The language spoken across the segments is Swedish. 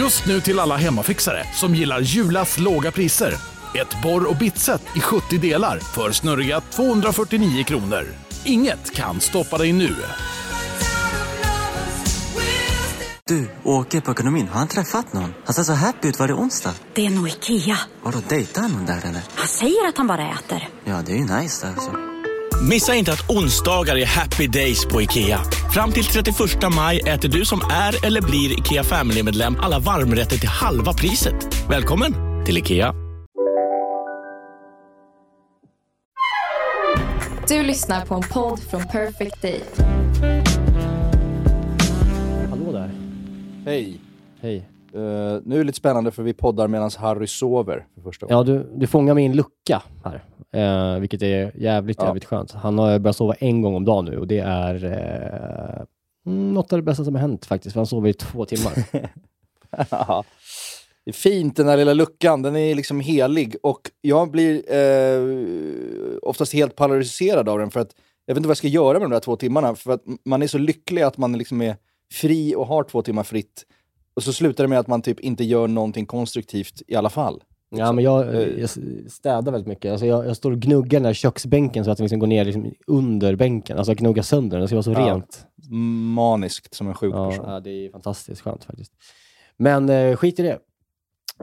Just nu till alla hemmafixare som gillar Julas låga priser. Ett borr och bitset i 70 delar för snurriga 249 kronor. Inget kan stoppa dig nu. Du, åker på ekonomin. Har han träffat någon? Han ser så happy ut. Var det onsdag? Det är nog Ikea. Har du dejtat någon där eller? Han säger att han bara äter. Ja, det är ju nice där alltså. Missa inte att onsdagar är happy days på IKEA. Fram till 31 maj äter du som är eller blir IKEA Family-medlem alla varmrätter till halva priset. Välkommen till IKEA. Du lyssnar på en podd från Perfect Day. Hallå där. Hej. Hej. Eh, nu är det lite spännande för vi poddar medan Harry sover för första gången. Ja, du, du fångar min lucka här, eh, vilket är jävligt, Ja. jävligt skönt. Han har börjat sova en gång om dagen nu och det är eh, mm, något av det bästa som har hänt faktiskt, för han sover i två timmar. Ja. det är fint den här lilla luckan, den är liksom helig och jag blir eh, oftast helt paralyserad av den för att jag vet inte vad jag ska göra med de där två timmarna för att man är så lycklig att man liksom är fri och har två timmar fritt och så slutar det med att man typ inte gör någonting konstruktivt i alla fall. Ja, men jag, Eh. jag städar väldigt mycket. Alltså jag, jag står och gnuggar den här köksbänken så att den liksom går ner liksom under bänken. Alltså jag gnuggar sönder den, det ska vara så Ja. rent. Maniskt som en sjuk Ja, person. ja, det är fantastiskt skönt faktiskt. Men eh, skit i det.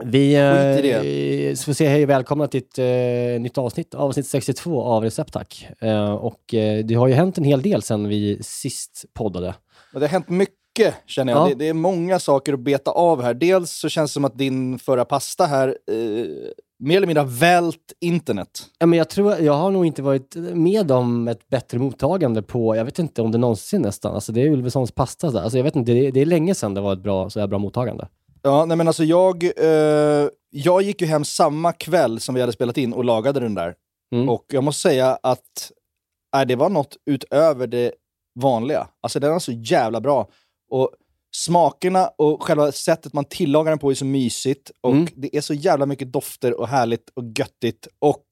Vi eh, får se, hej och välkomna till ett eh, nytt avsnitt, avsnitt 62 av Recept Tack. Eh, och eh, det har ju hänt en hel del sedan vi sist poddade. Det har hänt mycket känner jag. Ja. Det, det är många saker att beta av här. Dels så känns det som att din förra pasta här eh, mer eller mindre har vält internet. Ja, men jag tror, jag har nog inte varit med om ett bättre mottagande på, jag vet inte om det någonsin nästan, alltså det är Ulvessons pasta. där. Alltså jag vet inte, det är, det är länge sedan det var ett bra, så här bra mottagande. Ja, nej men alltså jag, eh, jag gick ju hem samma kväll som vi hade spelat in och lagade den där. Mm. Och jag måste säga att nej, det var något utöver det vanliga. Alltså den var så jävla bra. Och smakerna och själva sättet man tillagar den på är så mysigt. Och Mm. det är så jävla mycket dofter och härligt och göttigt. Och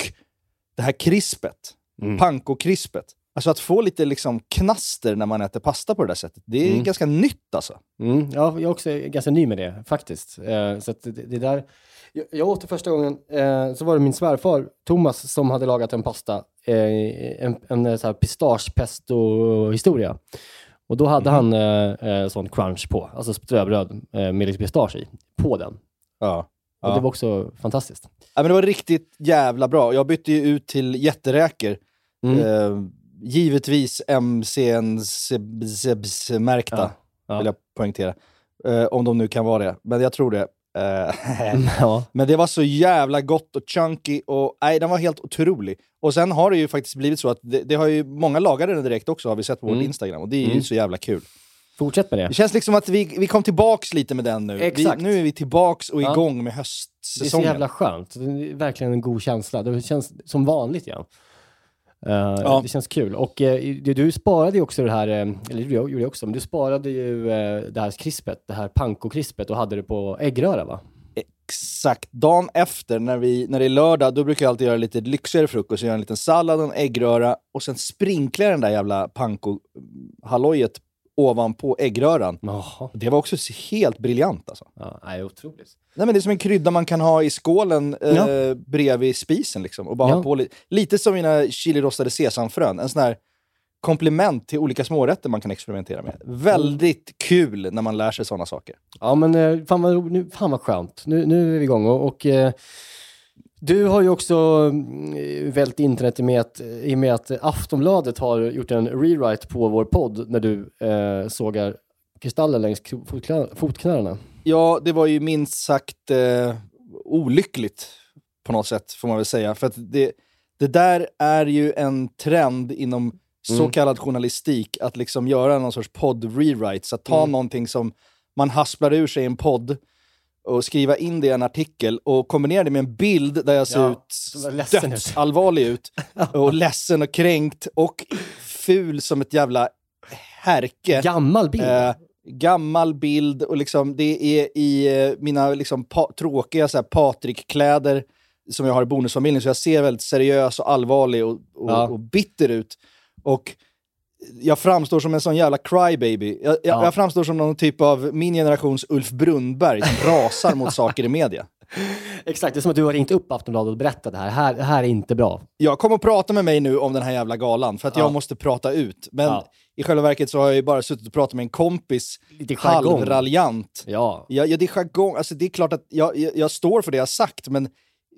det här krispet, Mm. panko-krispet. Alltså att få lite liksom knaster när man äter pasta på det där sättet, det är Mm. ganska nytt alltså. Mm, ja, jag är också ganska ny med det faktiskt. Eh, så det, det där... Jag, jag åt det första gången, eh, så var det min svärfar Thomas som hade lagat en pasta, eh, en, en eh, så här pistagepesto-historia. Och då hade han eh, eh, sån crunch på, alltså ströbröd eh, med lite pistage i, på den. Ja. Och Ja. det var också fantastiskt. Ja, men det var riktigt jävla bra. Jag bytte ju ut till jätteräkor. Mm. Eh, givetvis MCNC-märkta, Ja. Ja. vill jag poängtera. Eh, om de nu kan vara det, men jag tror det. Eh, ja. men det var så jävla gott och chunky och nej, den var helt otrolig. Och sen har det ju faktiskt blivit så att det, det har ju många lagade den direkt också, har vi sett på Mm. Instagram. Och det är ju Mm. så jävla kul. Fortsätt med det. Det känns liksom att vi, vi kom tillbaks lite med den nu. Exakt. Vi, nu är vi tillbaks och Ja. igång med Det är så höstsäsongen. jävla skönt. Det är verkligen en god känsla. Det känns som vanligt igen. Ja. Det känns kul. Och eh, du, du sparade ju också det här, eh, eller det gjorde jag också, men du sparade ju eh, det här krispet, det här panko-krispet och hade det på äggröra va? Exakt. Dagen efter, när, vi, när det är lördag, då brukar jag alltid göra lite lyxigare frukost. Jag gör en liten sallad och en äggröra och sen sprinklar jag den där jävla panko-hallojet ovanpå äggröran. Jaha. Det var också helt briljant alltså. Ja, nej, otroligt. Nej, men det är som en krydda man kan ha i skålen eh, Ja. bredvid spisen. Liksom, och bara Ja. ha på li- lite som mina chilirostade sesamfrön. En sån här komplement till olika smårätter man kan experimentera med. Väldigt kul när man lär sig sådana saker. Ja, men eh, fan vad, nu, fan vad skönt. Nu, nu är vi igång och, och eh, du har ju också mm, vält internet med att, i och med att Aftonbladet har gjort en rewrite på vår podd när du eh, sågar kristaller längs fotknölarna. Ja, det var ju minst sagt eh, olyckligt på något sätt, får man väl säga. För att det, det där är ju en trend inom så Mm. kallad journalistik, att liksom göra någon sorts podd-rewrites. Att ta Mm. någonting som man hasplar ur sig i en podd och skriva in det i en artikel och kombinera det med en bild där jag ser Ja, ut ledsen ut. dödsallvarlig ut. och ledsen och kränkt och ful som ett jävla härke. Gammal bild. Eh, gammal bild och liksom det är i eh, mina liksom pa- tråkiga Patrik-kläder som jag har i bonusfamiljen, så jag ser väldigt seriös och allvarlig och, och, Ja. och bitter ut. Och jag framstår som en sån jävla crybaby. Jag, jag, Ja. jag framstår som någon typ av min generations Ulf Brunnberg som rasar mot saker i media. Exakt, det är som att du har ringt upp Aftonbladet och berättat det här. här. Det här är inte bra. Jag kommer att prata med mig nu om den här jävla galan för att jag Ja. måste prata ut. Men Ja. i själva verket så har jag ju bara suttit och pratat med en kompis, halvraljant. Ja. Ja, det är jargong. Alltså, det är klart att jag, jag, jag står för det jag har sagt, men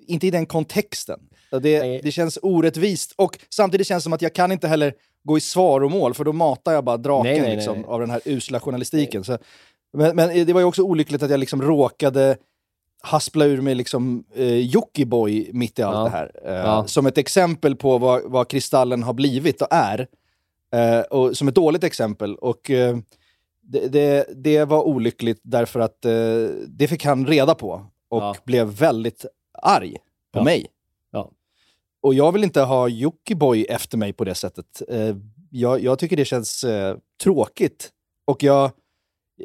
inte i den kontexten. Det, det känns orättvist. Och samtidigt känns det som att jag kan inte heller gå i svaromål, för då matar jag bara draken Nej, nej, liksom, nej. av den här usla journalistiken. Så, men, men det var ju också olyckligt att jag liksom råkade haspla ur mig liksom, eh, Jockiboi mitt i allt Ja. det här. Eh, Ja. Som ett exempel på vad, vad Kristallen har blivit och är. Eh, och som ett dåligt exempel. Och eh, det, det, det var olyckligt därför att eh, det fick han reda på och Ja. blev väldigt arg på mig. Och jag vill inte ha Jockiboi efter mig på det sättet. Eh, jag, jag tycker det känns eh, tråkigt. Och jag,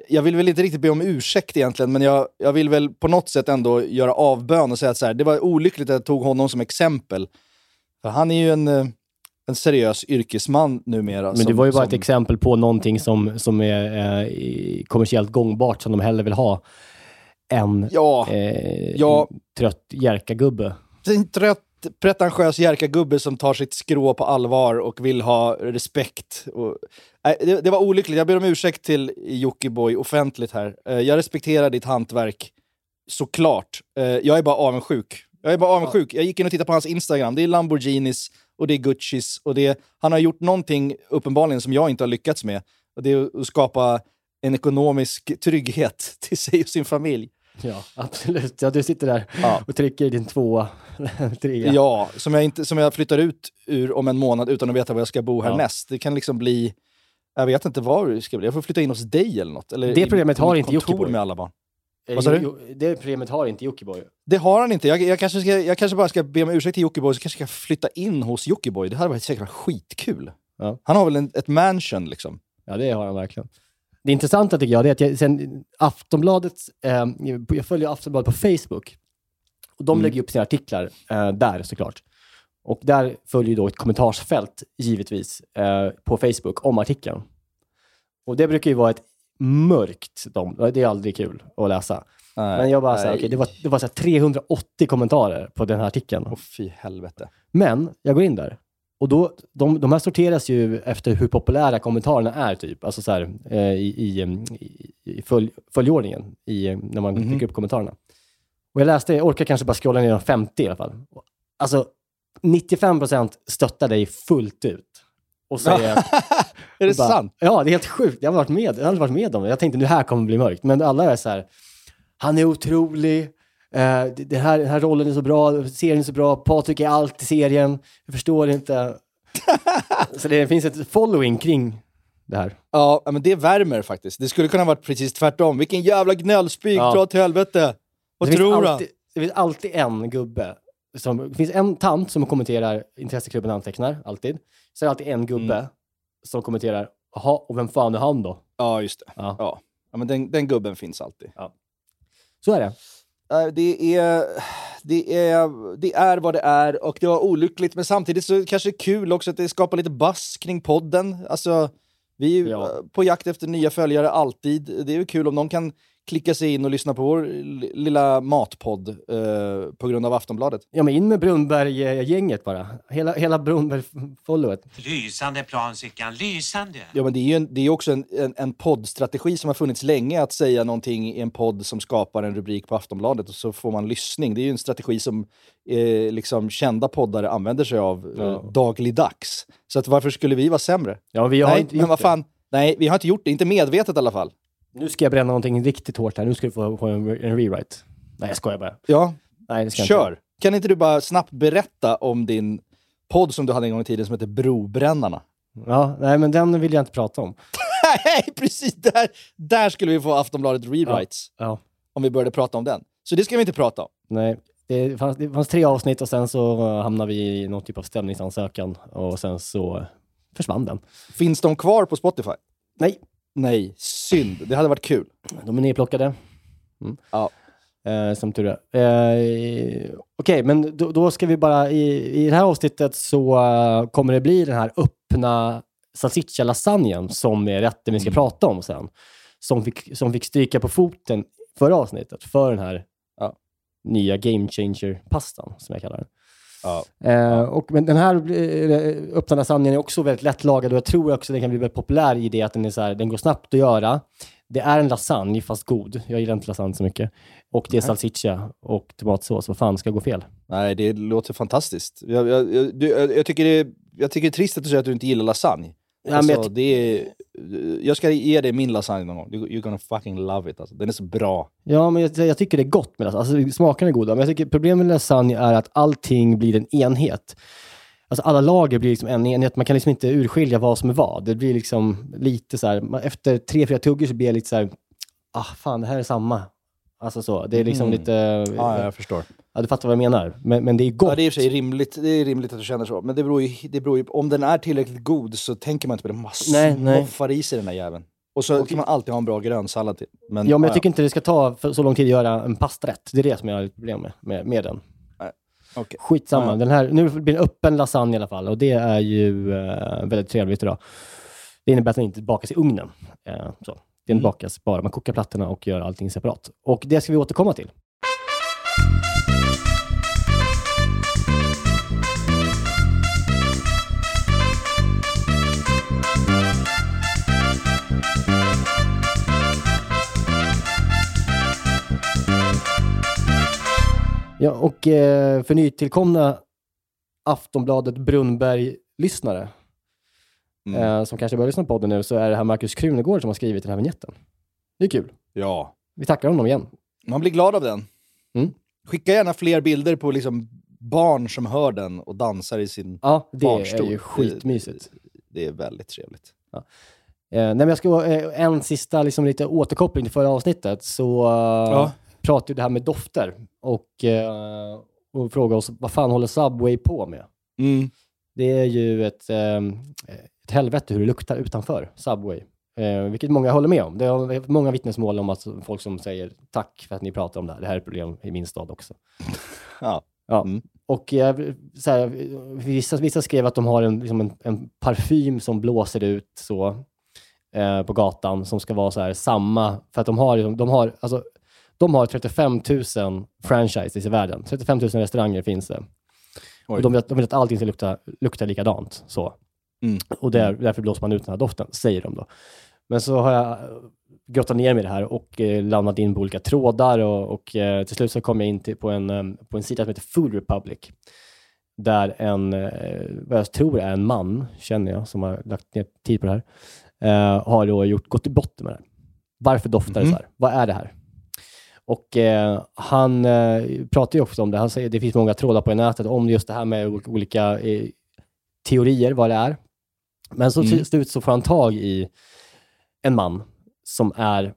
jag vill väl inte riktigt be om ursäkt egentligen, men jag, jag vill väl på något sätt ändå göra avbön och säga att så här, det var olyckligt att jag tog honom som exempel. För han är ju en, eh, en seriös yrkesman numera. Men det som- var ju bara ett som- exempel på någonting som, som är eh, kommersiellt gångbart som de hellre vill ha än Ja, eh, Ja. en trött Jerka-gubbe. en trött, pretentiös Jerka-gubbe som tar sitt skrå på allvar och vill ha respekt. Och, nej, det, det var olyckligt. Jag ber om ursäkt till Jockiboi offentligt här. Eh, jag respekterar ditt hantverk, såklart. Eh, jag är bara avundsjuk. Jag är bara avundsjuk. Jag gick in och tittade på hans Instagram. Det är Lamborghinis och det är Guccis. Och det, han har gjort någonting uppenbarligen som jag inte har lyckats med. Och det är att skapa en ekonomisk trygghet till sig och sin familj. Ja, absolut. Ja, du sitter där Ja. och trycker i din tvåa, trea. Ja, som, jag inte, som jag flyttar ut ur om en månad utan att veta var jag ska bo Ja. härnäst. Det kan liksom bli... Jag vet inte var det ska bli. Jag får flytta in hos dig eller något. Eller Det problemet i har inte Jockiboi. med alla barn. Eh, Vad sa du? Det problemet har inte Jockiboi. Det har han inte. Jag, jag, kanske ska, jag kanske bara ska be om ursäkt till Jockiboi så kanske jag ska flytta in hos Jockiboi. Det hade varit säkert skitkul. Ja. Han har väl en, ett mansion liksom. Ja, det har han verkligen. Det intressanta tycker jag är att jag, sen Aftonbladet, eh, jag följer Aftonbladet på Facebook. Och de Mm. lägger upp sina artiklar eh, där såklart. Och där följer då ett kommentarsfält givetvis eh, på Facebook om artikeln. Och det brukar ju vara ett mörkt, de, det är aldrig kul att läsa. Men jag bara såhär, nej. okej, det var, det var så här 380 kommentarer på den här artikeln. Åh fy helvete. Men jag går in där och då, de, de här sorteras ju efter hur populära kommentarerna är, typ. Alltså så här, eh, i, i, em, i, följ, följdordningen, i, när man Mhm. trycker upp kommentarerna. Och jag läste, jag orkar kanske bara scrolla ner de 50 i alla fall. Alltså, 95% stöttar dig fullt ut. Och säger Är det bara- sant? Ja, det är helt sjukt. Jag har varit med, jag har aldrig varit med om det. Jag tänkte nu här kommer det bli mörkt. Men alla är så här, han är otrolig. Eh, det, här, den här rollen är så bra, serien är så bra, Patrik är allt i serien. Jag förstår inte. så det finns ett following kring det här. Ja, men det värmer faktiskt. Det skulle kunna varit precis tvärtom. Vilken jävla gnällspik, Ja. dra åt helvete. Vad det, tror alltid, det finns alltid en gubbe. Som, det finns en tant som kommenterar intresseklubben antecknar, alltid. Så är det alltid en gubbe Mm. som kommenterar, jaha, och vem fan är han då? Ja, just det. Ja. Ja. Ja, men den, den gubben finns alltid. Så är det. Eh, Det är, det, är, det är vad det är och det var olyckligt men samtidigt så kanske det är kul också att det skapar lite bass kring podden. Alltså, vi är ju Ja. på jakt efter nya följare alltid. Det är ju kul om någon kan klicka sig in och lyssna på vår lilla matpodd eh, på grund av Aftonbladet. Ja, men in med Brunnberg-gänget bara. Hela, hela Brunnberg-followet. Lysande plan Sickan, lysande! Ja, men det är ju en, det är också en, en, en poddstrategi som har funnits länge att säga någonting i en podd som skapar en rubrik på Aftonbladet och så får man lyssning. Det är ju en strategi som eh, liksom kända poddare använder sig av Ja. eh, dagligdags. Så att varför skulle vi vara sämre? Ja, vi har Nej, inte men vad det. fan. Nej, vi har inte gjort det. Inte medvetet i alla fall. Nu ska jag bränna någonting riktigt hårt här. Nu ska du få, få en, en rewrite. Nej, jag skojar bara. Ja, Nej, det ska jag kör. inte. Kan inte du bara snabbt berätta om din podd som du hade en gång i tiden som heter Brobrännarna? Ja, nej, men den vill jag inte prata om. Nej, precis! Där, där skulle vi få Aftonbladet rewrites. Ja, Om vi började prata om den. Så det ska vi inte prata om. nej. Det fanns, det fanns tre avsnitt och sen så uh, hamnade vi i någon typ av stämningsansökan och sen så försvann den. Finns de kvar på Spotify? Nej, Nej, synd. Det hade varit kul. de är nedplockade. Mm. Ja. Eh, som tur är. Eh, Okej, men då, då ska vi bara, i, i det här avsnittet så eh, kommer det bli den här öppna salsiccia-lasagnen som är rätten vi ska Mm. prata om sen. Som fick, som fick stryka på foten förra avsnittet för den här Ja. nya game changer-pastan, som jag kallar den. Ja. Eh, och, men den här eh, öppna lasagnen är också väldigt lättlagad och jag tror också den kan bli väldigt populär i det att den, är så här, den går snabbt att göra. Det är en lasagne, fast god. Jag gillar inte lasagne så mycket. Och det är salsiccia och tomatsås. Vad fan ska gå fel? Nej, det låter fantastiskt. Jag, jag, jag, jag, jag, tycker det är, jag tycker det är trist att du säger att du inte gillar lasagne. Ja, alltså, jag det är, jag ska ge dig min lasagne någon gång. You- You're gonna fucking love it. Alltså. Den är så bra. Ja, men jag, jag tycker det är gott med lasagne. Alltså, smakerna är goda, men jag tycker problemet med lasagne är att allting blir en enhet. Alltså alla lager blir liksom en enhet. Man kan liksom inte urskilja vad som är vad. Det blir liksom lite så här, efter tre, fyra tuggor så blir jag lite så här, ah fan, det här är samma. Alltså så. Det är liksom Mm. lite... Ja, jag förstår. Ja, du fattar vad jag menar. Men, men det är gott. Ja, det är i och för sig rimligt, det är rimligt att du känner så. Men det beror ju, det beror ju, om den är tillräckligt god så tänker man inte på det. Man Nej, nej. smoffar i sig den här jäveln. Och så kan man alltid ha en bra grönsallad till. Men, ja, men jag ja, tycker inte det ska ta så lång tid att göra en pastarätt. Det är det som jag har problem med, med, med den. okej. Skitsamma. Ja. Den här, nu blir det en öppen lasagne i alla fall och det är ju eh, väldigt trevligt idag. Det innebär att den inte bakas i ugnen. Eh, så. Den Mm. bakas bara, man kokar plattorna och gör allting separat. Och det ska vi återkomma till. Ja, och eh, för nytillkomna Aftonbladet Brunnberg-lyssnare Mm. eh, som kanske börjar lyssna på podden nu så är det här Markus Krunegård som har skrivit den här vignetten. Det är kul. Ja. Vi tackar honom igen. Man blir glad av den. Mm. Skicka gärna fler bilder på liksom barn som hör den och dansar i sin Ja, det barnstol. är ju skitmysigt. Det, det är väldigt trevligt. Eh, nej, men jag ska, eh, en sista liksom, lite återkoppling till förra avsnittet. Så eh, Ja. pratade vi det här med dofter och, eh, och frågade oss vad fan håller Subway på med? Mm. Det är ju ett, eh, ett helvete hur det luktar utanför Subway. Eh, vilket många håller med om. Det är många vittnesmål om att folk som säger tack för att ni pratar om det här. Det här är ett problem i min stad också. Ja. Ja. Mm. Och eh, så här, vissa, vissa skrev att de har en, liksom en, en parfym som blåser ut så eh, på gatan som ska vara så här samma. För att de har, liksom- de har, alltså, de har 35 000 franchises i världen. 35 000 restauranger finns det. Oj. Och de, vill, att- de vill att allting ska lukta, lukta likadant. Så. Mm. Och där, därför blåser man ut den här doften, säger de då. Men så har jag grottat ner mig i det här och eh, landat in på olika trådar och, och eh, till slut så kom jag in till, på, en, eh, på en sida som heter Food Republic. Där en, eh, vad jag tror är en man, känner jag, som har lagt ner tid på det här, eh, har då gjort, gått till botten med det här. Varför doftar det Mhm. så här? Vad är det här? Och eh, han eh, pratar ju också om det. Han säger det finns många trådar på nätet om just det här med ol- olika eh, teorier vad det är. Men så Mm. till slut så får han tag i en man som är,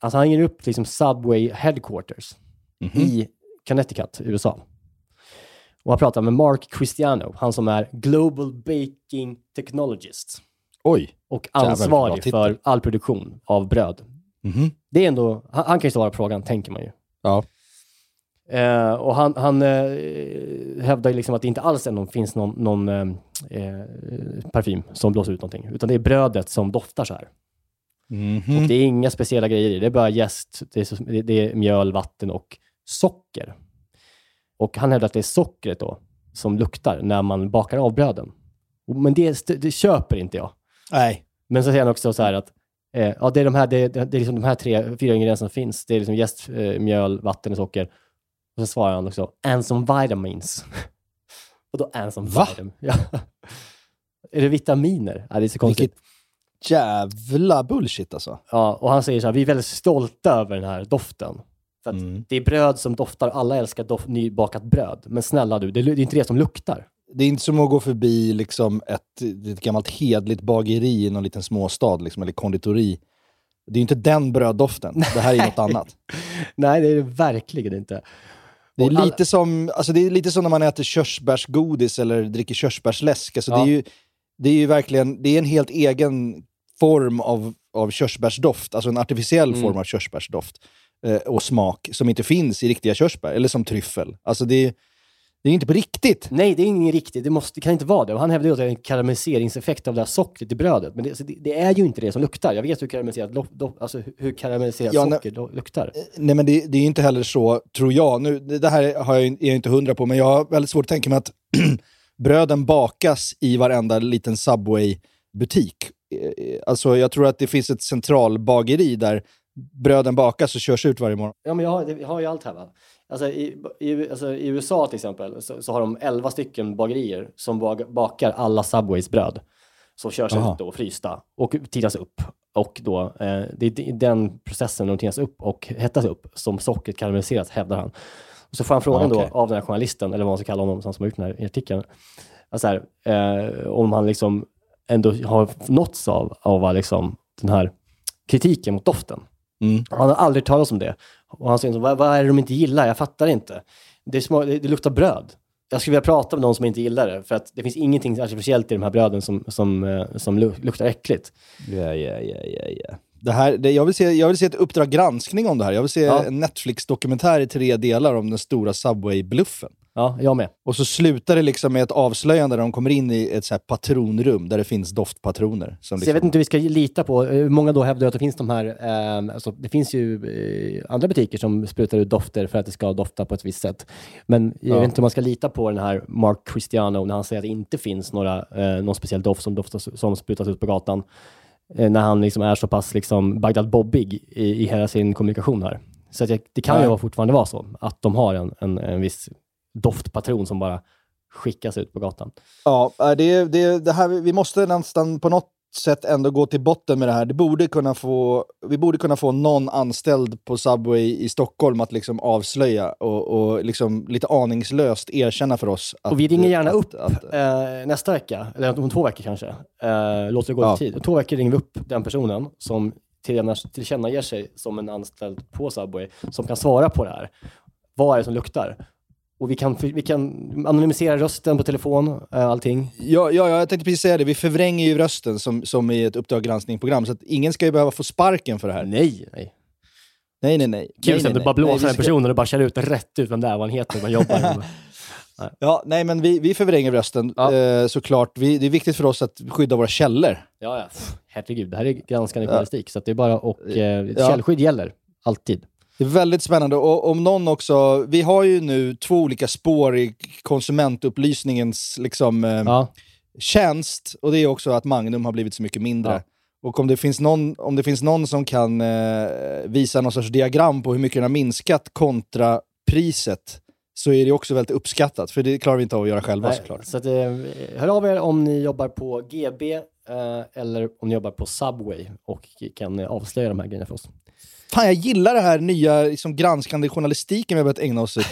alltså han ger upp liksom Subway headquarters Mhm. i Connecticut, USA. Och han pratar med Mark Cristiano, han som är Global Baking Technologist Oj. och Jävlar, ansvarig titel. för all produktion av bröd. Mhm. Det är ändå, han, han kan ju svara på frågan, tänker man ju. Ja. Eh, och han, han eh, hävdar ju liksom att det inte alls någon, finns någon, någon eh, eh, parfym som blåser ut någonting, utan det är brödet som doftar så här. Mhm. Och det är inga speciella grejer i det, det är bara jäst, det är, så, det, det är mjöl, vatten och socker. Och han hävdar att det är sockret då som luktar när man bakar av bröden. Och- Men det, det köper inte jag. Nej. Men så säger han också så här att eh, ja, det är de här, det, det är liksom de här tre, fyra ingredienserna som finns. Det är liksom jäst, eh, mjöl, vatten och socker. Och så svarar han också, and some vitamins. och då and some Va? vitamin. Ja. är det vitaminer? Ja, det är så konstigt. Vilket jävla bullshit alltså. Ja, och han säger så här, vi är väldigt stolta över den här doften. För att Mm. det är bröd som doftar, alla älskar dof, nybakat bröd. Men snälla du, det, det är inte det som luktar. Det är inte som att gå förbi liksom ett, ett gammalt hedligt bageri i någon liten småstad, liksom, eller konditori. Det är ju inte den bröddoften. Det här är något annat. Nej, det är det verkligen inte. Det är, lite som, alltså det är lite som när man äter körsbärsgodis eller dricker körsbärsläsk. Alltså det, Ja. är ju, det är ju verkligen det är en helt egen form av, av körsbärsdoft, alltså en artificiell Mm. form av körsbärsdoft eh, och smak som inte finns i riktiga körsbär, eller som tryffel. Alltså det är, Det är inte på riktigt. Nej, det är ingen riktigt. Det, måste, det kan inte vara det. Och han hävdar ju att det är en karamelliseringseffekt av det här sockret i brödet. Men det, det, det är ju inte det som luktar. Jag vet hur karamelliserat, lo, do, alltså hur- karamelliserat Ja, nej. socker do, luktar. Nej men det, det är ju inte heller så, tror jag. Nu, det här har jag, är jag inte hundra på, men jag har väldigt svårt att tänka mig att bröden bakas i varenda liten Subway-butik. Eh, Alltså jag tror att det finns ett centralbageri där bröden bakas och körs ut varje morgon. Ja, men jag har, jag har ju allt här va. Alltså i, i, alltså, i USA till exempel så, så har de 11 stycken bagerier som bakar alla Subways bröd. Som körs Aha. ut då, frysta och tinas upp. Och då, eh, det är den processen de tinas upp och hettas upp som sockret karamelliseras, hävdar han. Och så får han frågan Okej. då av den här journalisten, eller vad man ska kalla honom, som har gjort den här artikeln, alltså här, eh, om han liksom ändå har nåtts av, av liksom, den här kritiken mot doften. Mm. Han har aldrig talat om det. Och han säger vad, vad är det de inte gillar? Jag fattar inte. Det, smak, det, det luktar bröd. Jag skulle vilja prata med någon som inte gillar det, för att det finns ingenting artificiellt i de här bröden som, som, eh, som lu- luktar äckligt. Ja, ja, ja, ja, ja. Det här, det, jag, vill se, jag vill se ett Uppdrag granskning om det här. Jag vill se Ja. en Netflix-dokumentär i tre delar om den stora Subway-bluffen. Ja, jag med. Och så slutar det liksom med ett avslöjande där de kommer in i ett så här patronrum där det finns doftpatroner. Som Så liksom, jag vet inte hur vi ska lita på, eh, många då hävdar att det finns de här, eh, alltså, det finns ju eh, andra butiker som sprutar ut dofter för att det ska dofta på ett visst sätt. Men jag Ja. vet inte om man ska lita på den här Mark Cristiano när han säger att det inte finns några, eh, någon speciell doft som, doftas, som sprutas ut på gatan. Eh, när han liksom är så pass liksom Bagdad Bobbig i, i hela sin kommunikation här. Så att jag, det kan ju Nej. vara fortfarande vara så, att de har en, en, en viss doftpatron som bara skickas ut på gatan. Ja, äh, det, det, det här, vi måste nästan på något sätt ändå gå till botten med det här. Det borde kunna få, vi borde kunna få någon anställd på Subway i Stockholm att liksom avslöja och, och liksom lite aningslöst erkänna för oss. Att, Och vi ringer gärna att- upp att- eh, nästa vecka, eller om två veckor kanske. Eh, låter det gå Ja. tid. Om två veckor ringer vi upp den personen som tillkänna- tillkännager sig som en anställd på Subway, som kan svara på det här. Vad är det som luktar? Och vi kan, vi kan anonymisera rösten på telefon, eh, allting. Ja, ja, ja, jag tänkte precis säga det. Vi förvränger ju rösten som, som i ett Uppdrag granskning-program, så att ingen ska ju behöva få sparken för det här. Nej, nej. Nej, nej, nej. Kul nej, att nej, du bara blåser Nej, ska- personen och bara kör ut rätt ut vem det är, vad han heter, vad han jobbar. Ja, nej, men vi, vi förvränger rösten Ja. eh, såklart. Vi, det är viktigt för oss att skydda våra källor. ja, ja. Herregud, det här är granskande journalistik, så att det är bara och eh, Ja. källskydd gäller. Alltid. Det är väldigt spännande. Och om någon också, vi har ju nu två olika spår i konsumentupplysningens liksom, eh, Ja. tjänst. Och det är också att Magnum har blivit så mycket mindre. Ja. Och om det, finns någon, om det finns någon som kan eh, visa någon sorts diagram på hur mycket den har minskat kontra priset, så är det också väldigt uppskattat. För det klarar vi inte av att göra själva Nej, såklart. Så att, eh, hör av er om ni jobbar på GB eh, eller om ni jobbar på Subway och kan avslöja de här grejerna för oss. Fan, jag gillar det här nya liksom, granskande journalistiken vi har börjat ägna oss åt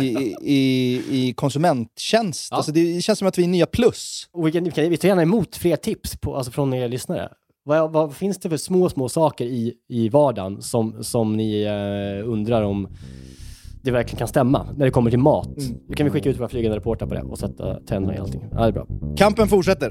i, i, i, i konsumenttjänst. Ja. Alltså, det känns som att vi är nya plus. Och vi, kan, vi, kan, vi tar gärna emot fler tips på, alltså från er lyssnare. Vad, vad finns det för små, små saker i, i vardagen som, som ni eh, undrar om det verkligen kan stämma när det kommer till mat? Då kan vi skicka ut våra flygande reportrar på det och sätta tänderna i allting. Ja, det är bra. Kampen fortsätter.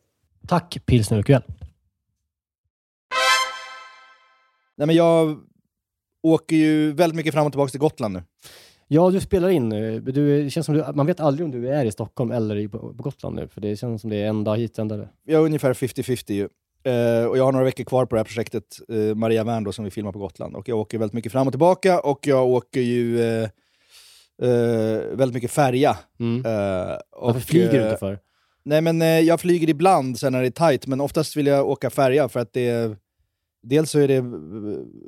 Tack Pilsner Urquell. Nej, men jag åker ju väldigt mycket fram och tillbaka till Gotland nu. Ja, du spelar in nu. Du, det känns som du, man vet aldrig om du är i Stockholm eller i, på, Gotland nu. För det känns som det är en dag hit, en dag där. Vi har ungefär 50-50 ju. Eh, och jag har några veckor kvar på det här projektet, eh, Maria Wern då, som vi filmar på Gotland. Och jag åker väldigt mycket fram och tillbaka och jag åker ju eh, väldigt mycket färja. Mm. Varför flyger du inte för? Nej men eh, jag flyger ibland sen när det är tight, men oftast vill jag åka färja för att det är, Dels så är det eh,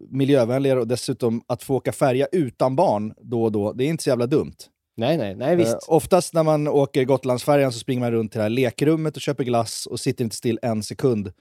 miljövänligare och dessutom att få åka färja utan barn då och då, det är inte så jävla dumt. Nej, nej, nej visst. Eh, oftast när man åker Gotlandsfärjan så springer man runt till det här lekrummet och köper glass och sitter inte still en sekund.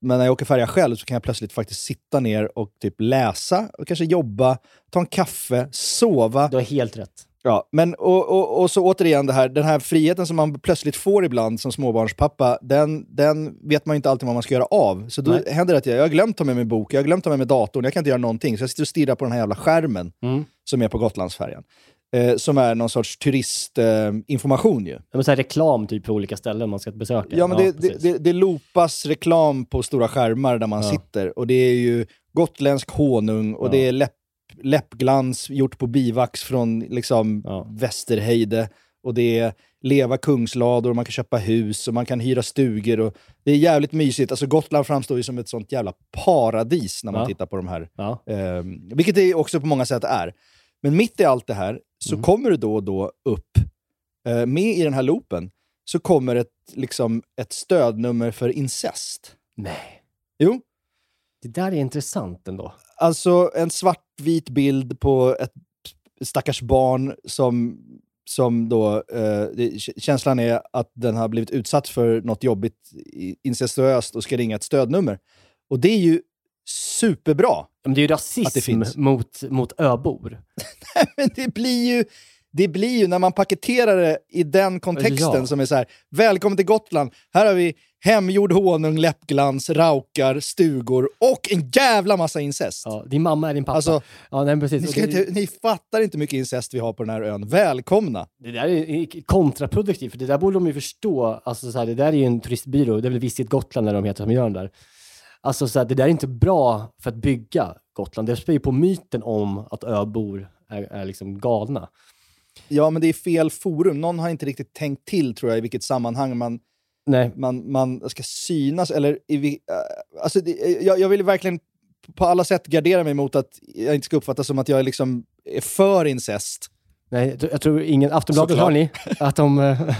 men när jag åker färja själv så kan jag plötsligt faktiskt sitta ner och typ läsa, och kanske jobba, ta en kaffe, sova. Du har helt rätt. Ja, men och, och, och så återigen det här, den här friheten som man plötsligt får ibland som småbarnspappa, den, den vet man ju inte alltid vad man ska göra av. Så då Nej. händer det att jag, jag har glömt ta med mig bok, jag har glömt ta med mig datorn, jag kan inte göra någonting. Så jag sitter och stirrar på den här jävla skärmen Mm. som är på Gotlandsfärjan. Eh, som är någon sorts turistinformation eh, ju. Ja, men så här reklam typ på olika ställen man ska besöka. Ja, men det, det, precis. det, det loopas reklam på stora skärmar där man Ja. sitter. Och det är ju gotländsk honung och Ja. det är läpp, läppglans gjort på bivax från liksom Ja. Västerheide. Och det är leva kungslador, man kan köpa hus och man kan hyra stugor. Och det är jävligt mysigt. Alltså Gotland framstår ju som ett sånt jävla paradis när man Ja. tittar på de här. Ja. Eh, vilket det också på många sätt är. Men mitt i allt det här så Mm. kommer det då och då upp, eh, med i den här loopen, så kommer ett, liksom, ett stödnummer för incest. Nej. Jo, Det där är intressant ändå. alltså en svartvit bild på ett stackars barn som, som då, eh, det, känslan är att den har blivit utsatt för något jobbigt incestuöst och ska ringa ett stödnummer. Och det är ju superbra. Men det är ju rasism mot, mot öbor. Men det blir ju, det blir ju när man paketerar det i den kontexten Ja. som är så här, välkommen till Gotland, här har vi hemgjord honung, läppglans, raukar, stugor och en jävla massa incest. Ja, din mamma är din pappa. Alltså, ja, nej, precis. Ni, ska inte, ni fattar inte hur mycket incest vi har på den här ön. Välkomna! det där är kontraproduktivt, för det där borde de ju förstå. Alltså, så här, det där är ju en turistbyrå, det är väl Visit Gotland när de heter som gör den där. Alltså, så här, det där är inte bra för att bygga Gotland. Det spär ju på myten om att öbor är, är liksom galna. Ja, men det är fel forum. Någon har inte riktigt tänkt till, tror jag, i vilket sammanhang man, Nej, man, man ska synas. Eller i, äh, alltså, det, jag, jag vill verkligen på alla sätt gardera mig mot att jag inte ska uppfattas som att jag liksom är för incest. nej, jag tror- ingen... Aftonbladet hör ni att de... äh,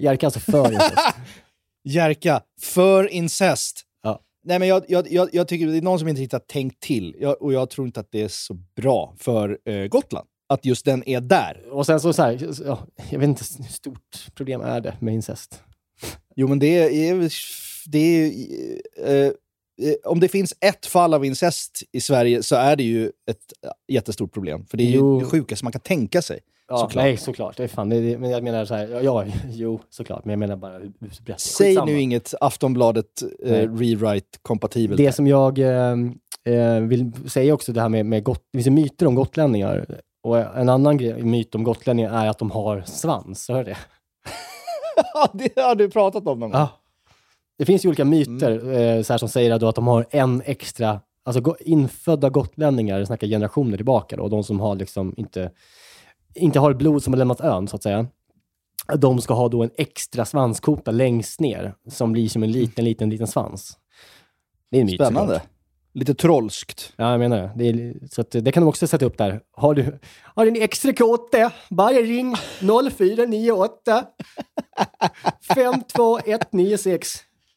Jerka alltså för incest. Jerka, för incest. Ja. Nej, men jag, jag, jag, jag tycker det är någon som inte riktigt har tänkt till. Jag, och jag tror inte att det är så bra för eh, Gotland. Att just den är där. Och sen så, så här, ja, jag vet inte hur stort problem är det med incest. Jo, men det är... Det är eh, eh, om det finns ett fall av incest i Sverige så är det ju ett jättestort problem. För det är ju Jo. det sjukaste man kan tänka sig. Ja, Såklart. Nej, såklart. Det är fan, det, är- men jag menar så här, ja, ja, jo, såklart. Men jag menar bara hur. Säg nu inget Aftonbladet eh, rewrite-kompatibelt. Det som jag eh, eh, vill säga också, det här med, med got, det finns ju myter om gotlänningar. Och en annan grej, myt om gotlänningar är att de har svans. Hör du det? Ja, det har du pratat om någon gång. Ja. Det finns ju olika myter eh, så här, som säger då att de har en extra, alltså infödda gotlänningar, jag snackar generationer tillbaka då, de som har liksom inte, inte har blod som har lämnat ön så att säga. De ska ha då en extra svanskota längst ner som blir som en liten, liten, liten svans. Det är en myt Spännande. såklart. Lite trollskt. Ja, jag menar det. det. Är, så att, det kan de också sätta upp där. Har du, har du en extra kota? Bara ring 0498 52196.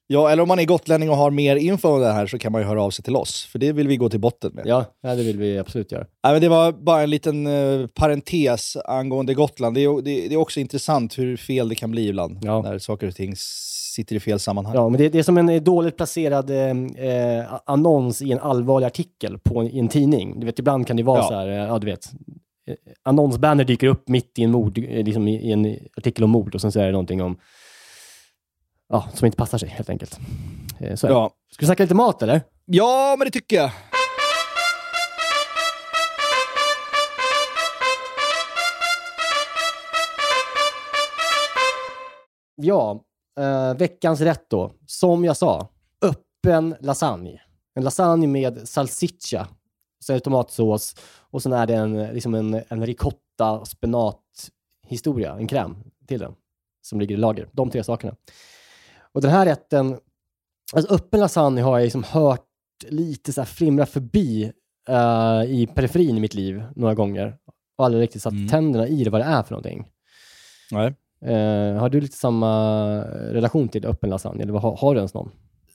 Ja, eller om man är gotlänning och har mer info om det här så kan man ju höra av sig till oss. För det vill vi gå till botten med. Ja, ja, det vill vi absolut göra. Nej, men det var bara en liten eh, parentes angående Gotland. Det är, det, det är också intressant hur fel det kan bli ibland. Ja. När saker och ting sitter i fel sammanhang. Ja, men det, det är som en eh, dåligt placerad eh, eh, annons i en allvarlig artikel på en, i en tidning. Du vet, ibland kan det vara Ja. så här, eh, ja du vet, annonsbanner dyker upp mitt i en, mord, liksom i, en artikel om mord och sen så är det någonting om, ja, som inte passar sig helt enkelt. Så. Ja. Ska vi snacka lite mat eller? ja, men det tycker jag. Ja, eh, veckans rätt då. Som jag sa, öppen lasagne. En lasagne med salsiccia, sen är det tomatsås och sen är det en, liksom en, en ricotta spenat historia, en kräm till den som ligger i lager. De tre sakerna. Och den här rätten, alltså öppen lasagne har jag liksom hört lite så här flimra förbi eh, i periferin i mitt liv några gånger och aldrig riktigt satt Mm. tänderna i det, vad det är för någonting. Nej. Eh, har du lite samma relation till öppen lasagne? Eller har, har du ens någon?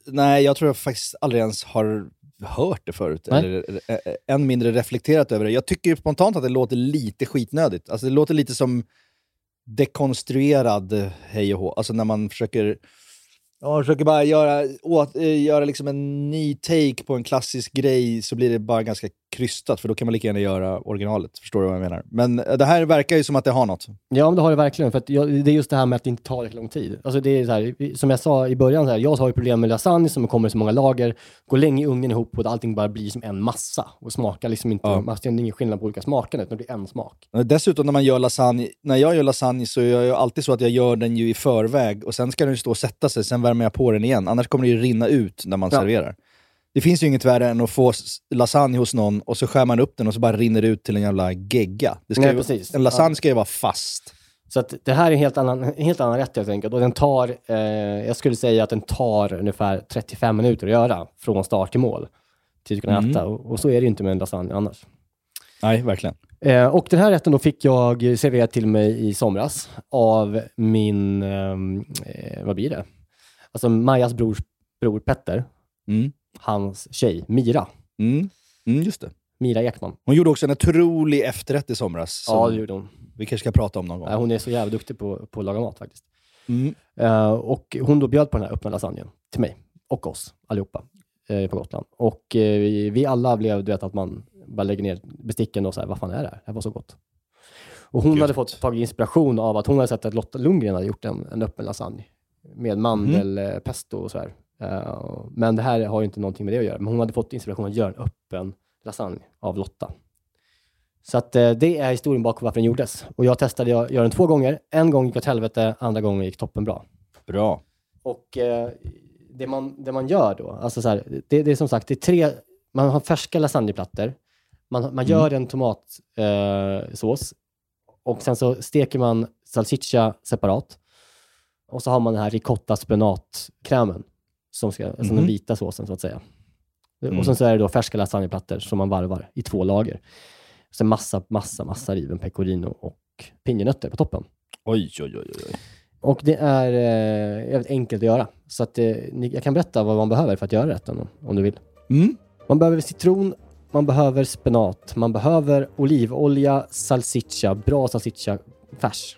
Nej, jag tror jag faktiskt aldrig ens har hört det förut. Nej. Eller eh, eh, än mindre reflekterat över det. Jag tycker spontant att det låter lite skitnödigt. Alltså det låter lite som dekonstruerad hej och hå. Alltså när man försöker Jag försöker bara göra, åt, göra liksom en ny take på en klassisk grej så blir det bara ganska krystat, för då kan man lika gärna göra originalet. Förstår du vad jag menar? Men eh, det här verkar ju som att det har något. Ja, men det har det verkligen. För jag, det är just det här med att det inte tar så lång tid. Alltså det är så här, som jag sa i början, så här, jag har ju problem med lasagne som kommer i så många lager, går länge i ugnen ihop och allting bara blir som en massa och smakar liksom inte, Ja. man ser ingen skillnad på olika smaker, utan det blir en smak. Dessutom när man gör lasagne, när jag gör lasagne så gör jag alltid så att jag gör den ju i förväg och sen ska den ju stå och sätta sig, sen värmer jag på den igen. Annars kommer det ju rinna ut när man Ja. serverar. Det finns ju inget värre än att få lasagne hos någon och så skär man upp den och så bara rinner det ut till en jävla gegga. Det ska Nej, ju, precis. En lasagne Ja. ska ju vara fast. Så att det här är en helt annan, en helt annan rätt helt enkelt. Och den tar, eh, jag skulle säga att den tar ungefär 35 minuter att göra från start till mål. Till att kunna Mm. äta. Och, och så är det ju inte med en lasagne annars. Nej, verkligen. Eh, och den här rätten då fick jag serverad till mig i somras av min, ehm, eh, vad blir det? Alltså Majas bror, bror Petter, Mm. Hans tjej Mira. Mm. Mm, just det. Mira Ekman. Hon gjorde också en otrolig efterrätt i somras. Som Ja, det gjorde hon. Vi kanske ska prata om någon gång. Nej, hon är så jävla duktig på, på att laga mat faktiskt. Mm. Eh, och hon då bjöd på den här öppna lasagnen till mig och oss allihopa eh, på Gotland. Och eh, vi, vi alla blev, du vet, att man bara lägger ner besticken och så här, vad fan är det här? Det här var så gott. Och hon Gud. hade fått tagit inspiration av att hon hade sett att Lotta Lundgren hade gjort en, en öppen lasagne med mandelpesto och så här. Eh, men det här har ju inte någonting med det att göra. Men hon hade fått inspiration att göra en öppen lasagne av Lotta. Så att eh, det är historien bakom varför den gjordes. Och jag testade att göra den två gånger. En gång gick åt helvete, andra gången gick toppen bra. Bra. Och eh, det, man, det man gör då, alltså så här, det, det är som sagt, det är tre, man har färska lasagneplattor, man, man gör en tomatsås sås, och sen så steker man salsiccia separat. Och så har man den här ricotta spenatkrämen, som ska, alltså den Mhm. vita såsen så att säga. Mm. Och sen så är det då färska lasagneplattor som man varvar i två lager. Sen massa, massa, massa riven pecorino och pinjenötter på toppen. Oj, oj, oj. oj. Och det är eh, jävligt enkelt att göra. Så att, eh, jag kan berätta vad man behöver för att göra rätten om, om du vill. Mm. Man behöver citron, man behöver spenat, man behöver olivolja, salsiccia, bra salsiccia, färs.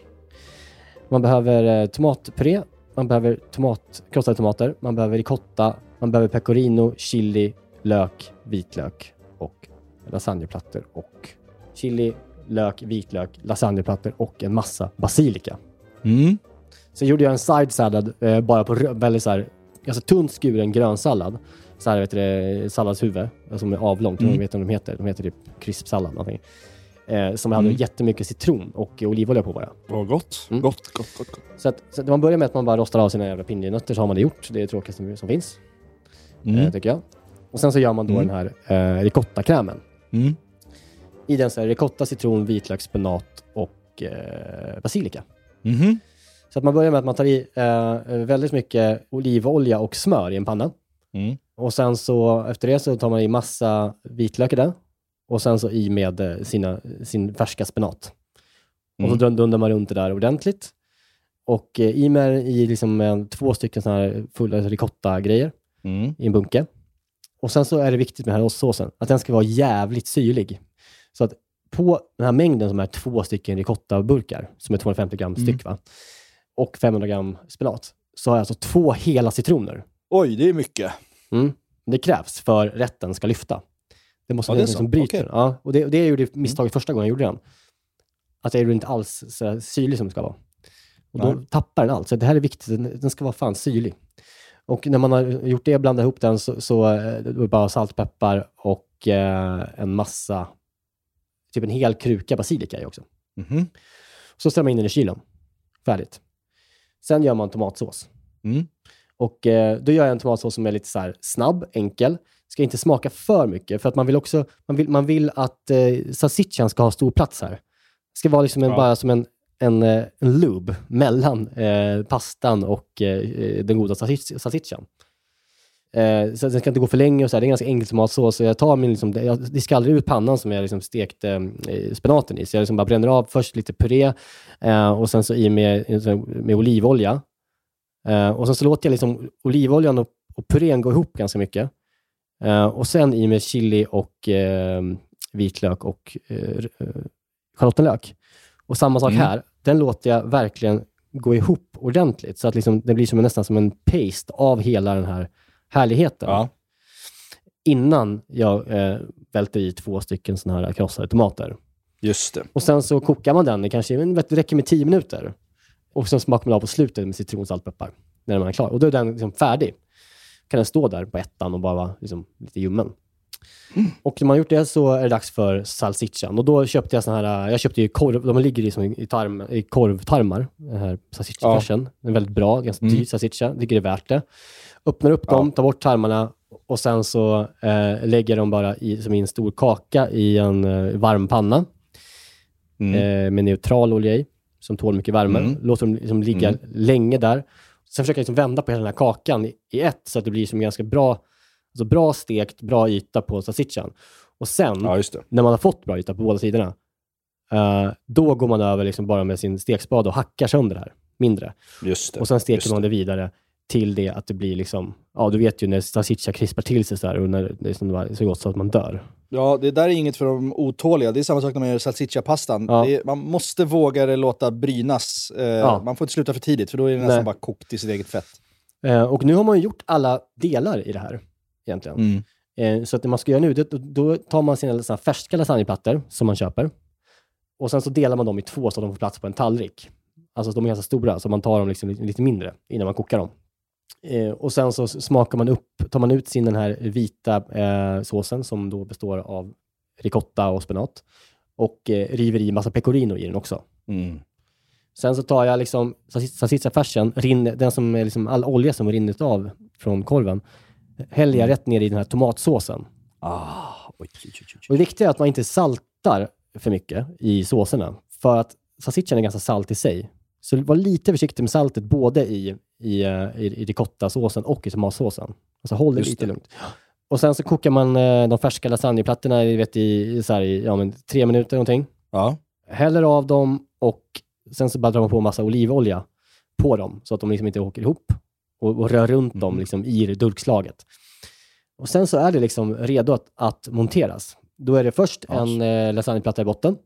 Man behöver eh, tomatpuré, man behöver tomat, krossade tomater, man behöver ricotta, man behöver pecorino, chili, lök, vitlök och lasagneplattor och chili, lök, vitlök, lasagneplattor och en massa basilika. Mm. Sen gjorde jag en side salad eh, bara på väldigt så här, alltså tunt skuren grönsallad. Så här vet du, det, salladshuvud, alltså som är avlångt. Mm. Jag vet inte vad de heter. De heter typ krispsallad. någonting. Eh, som hade Mm. jättemycket citron och olivolja på bara. Vad gott. Mm. Gott, gott, gott. gott. Så, att, så att man börjar med att man bara rostar av sina jävla pinjenötter så har man det gjort. Det är det tråkigaste som, som finns, Mm. eh, tycker jag. Och sen så gör man då Mm. den här eh, ricottakrämen. Mm. I den så är ricotta, citron, vitlök, spenat och eh, basilika. Mhm. Så att man börjar med att man tar i eh, väldigt mycket olivolja och smör i en panna. Mm. Och sen så efter det så tar man i massa vitlök i det. Och sen så i med eh, sina, sin färska spenat. Och så Mm. dundar man runt det där ordentligt. Och eh, i med i liksom två stycken sådana här fulla ricotta-grejer Mm. i en bunke. Och sen så är det viktigt med den här ostsåsen, att den ska vara jävligt syrlig. Så att på den här mängden som är två stycken ricotta-burkar, som är 250 gram Mm. styck, va? och 500 gram spenat, så har jag alltså två hela citroner. Oj, det är mycket. Mm. Det krävs för rätten ska lyfta. Det måste Ja, vara så. som bryter. Mm. den. Ja, och det, det gjorde misstaget första gången jag gjorde den. Att jag gjorde inte alls så syrlig som det ska vara. Och då Nej. tappar den allt. Så det här är viktigt. Den, den ska vara fan syrlig. Och när man har gjort det, blandat ihop den, så, så eh, det bara salt, peppar och eh, en massa, typ en hel kruka basilika i också. Mhm. Så ställer man in den i kylen. Färdigt. Sen gör man tomatsås. Mm. Och eh, då gör jag en tomatsås som är lite så här snabb, enkel. Ska inte smaka för mycket, för att man vill också, man vill, man vill att eh, salsichan ska ha stor plats här. Det ska vara liksom en, Ja. bara som en, en, eh, en lube mellan eh, pastan och eh, den goda salsic- salsichan. Eh, så den ska inte gå för länge och så här. Det är en ganska enkel tomatsås. Så jag tar min, liksom, jag diskar aldrig ut pannan som jag liksom stekt eh, spenaten i. Så jag liksom bara bränner av först lite puré eh, och sen så i med, med olivolja. Eh, och sen så låter jag liksom olivoljan och, och purén gå ihop ganska mycket. Eh, och sen i med chili och eh, vitlök och eh, schalottenlök. Och samma sak Mm. här. Den låter jag verkligen gå ihop ordentligt. Så att liksom, det blir som, nästan som en paste av hela den här härligheten. Ja. Innan jag eh, välter i två stycken såna här krossade tomater. Just det. Och sen så kokar man den, det kanske men det räcker med 10 minuter. Och sen smakar man av på slutet med citron, salt, peppar. När man är klar. Och då är den liksom färdig. Kan den stå där på ettan och bara vara liksom, lite ljummen. Och när man har gjort det så är det dags för salsichan. Och då köpte jag såna här, jag köpte ju korv, de ligger i, som i, tarm, i korvtarmar, den här salsichafärsen. Den är väldigt bra, ganska dyr salsicha. Jag tycker det är värt det. Öppnar upp dem, tar bort tarmarna och sen så eh, lägger jag dem bara i, som i en stor kaka i en eh, varm panna eh, med neutral olja i, som tål mycket värme. Låter dem liksom ligga länge där. Sen försöker jag liksom vända på hela den här kakan i, i ett, så att det blir som ganska bra, alltså bra stekt, bra yta på salsichan. Och sen, Ja, när man har fått bra yta på båda sidorna, eh, då går man över liksom bara med sin stekspade och hackar sönder det här, mindre. Just det. Och sen steker man det vidare till det att det blir liksom, ja du vet ju när salsiccia krispar till sig så här och när det är som det var så gott så att man dör. Ja, det där är inget för de otåliga. Det är samma sak när man gör salsiccia-pastan. Ja. Är- Man måste våga det låta brynas. Eh, Ja. Man får inte sluta för tidigt, för då är det nästan Nej. bara kokt i sitt eget fett. Eh, och nu har man ju gjort alla delar i det här egentligen. Mm. Eh, så att det man ska göra nu, det, då- då tar man sina såna färska lasagneplattor som man köper och sen så delar man dem i två så att de får plats på en tallrik. Alltså de är ganska stora, så man tar dem liksom lite mindre innan man kokar dem. Eh, och sen så smakar man upp, tar man ut sin den här vita eh, såsen som då består av ricotta och spenat och eh, river i massa pecorino i den också. Mm. Sen så tar jag liksom salsicciafärsen, den som är liksom all olja som rinner av från korven, häller jag rätt ner i den här tomatsåsen. Ah, oj, oj, oj, oj. Och det viktiga är att man inte saltar för mycket i såserna, för att salsiccian är ganska salt i sig. Så var lite försiktig med saltet både i, i, eh, i, i ricottasåsen och i tomatsåsen. Alltså håll det Just lite det. lugnt. Och sen så kokar man eh, de färska lasagneplattorna vet, i, i, så här, i ja, men, tre minuter någonting. Ja. Häller av dem och sen så bara drar man på massa olivolja på dem så att de liksom inte åker ihop och, och rör runt dem liksom i durkslaget. Och sen så är det liksom redo att, att monteras. Då är det först en eh, lasagneplatta i botten.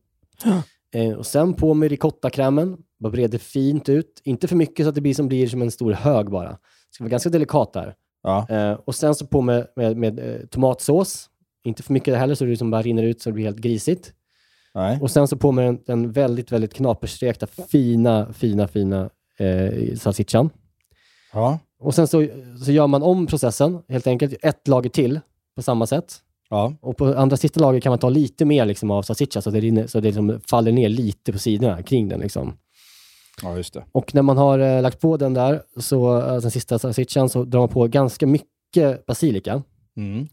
Eh, och sen på med ricottakrämen. Bara breder fint ut. Inte för mycket så att det blir som, blir som en stor hög bara. Det ska vara ganska delikat där. Ja. Eh, och sen så på med, med, med eh, tomatsås. Inte för mycket heller så det liksom bara rinner ut så det blir helt grisigt. Nej. Och sen så på med den, den väldigt, väldigt knaperstekta, fina, fina, fina eh, salsichan. Ja. Och sen så, så gör man om processen, helt enkelt, ett lager till på samma sätt. Ja. Och på andra sista lager kan man ta lite mer liksom, av salsiccia så det, rinner, så det liksom faller ner lite på sidorna kring den. Liksom. Ja, just det. Och när man har eh, lagt på den där, så, eh, den sista salsichan, så drar man på ganska mycket basilika. Mm.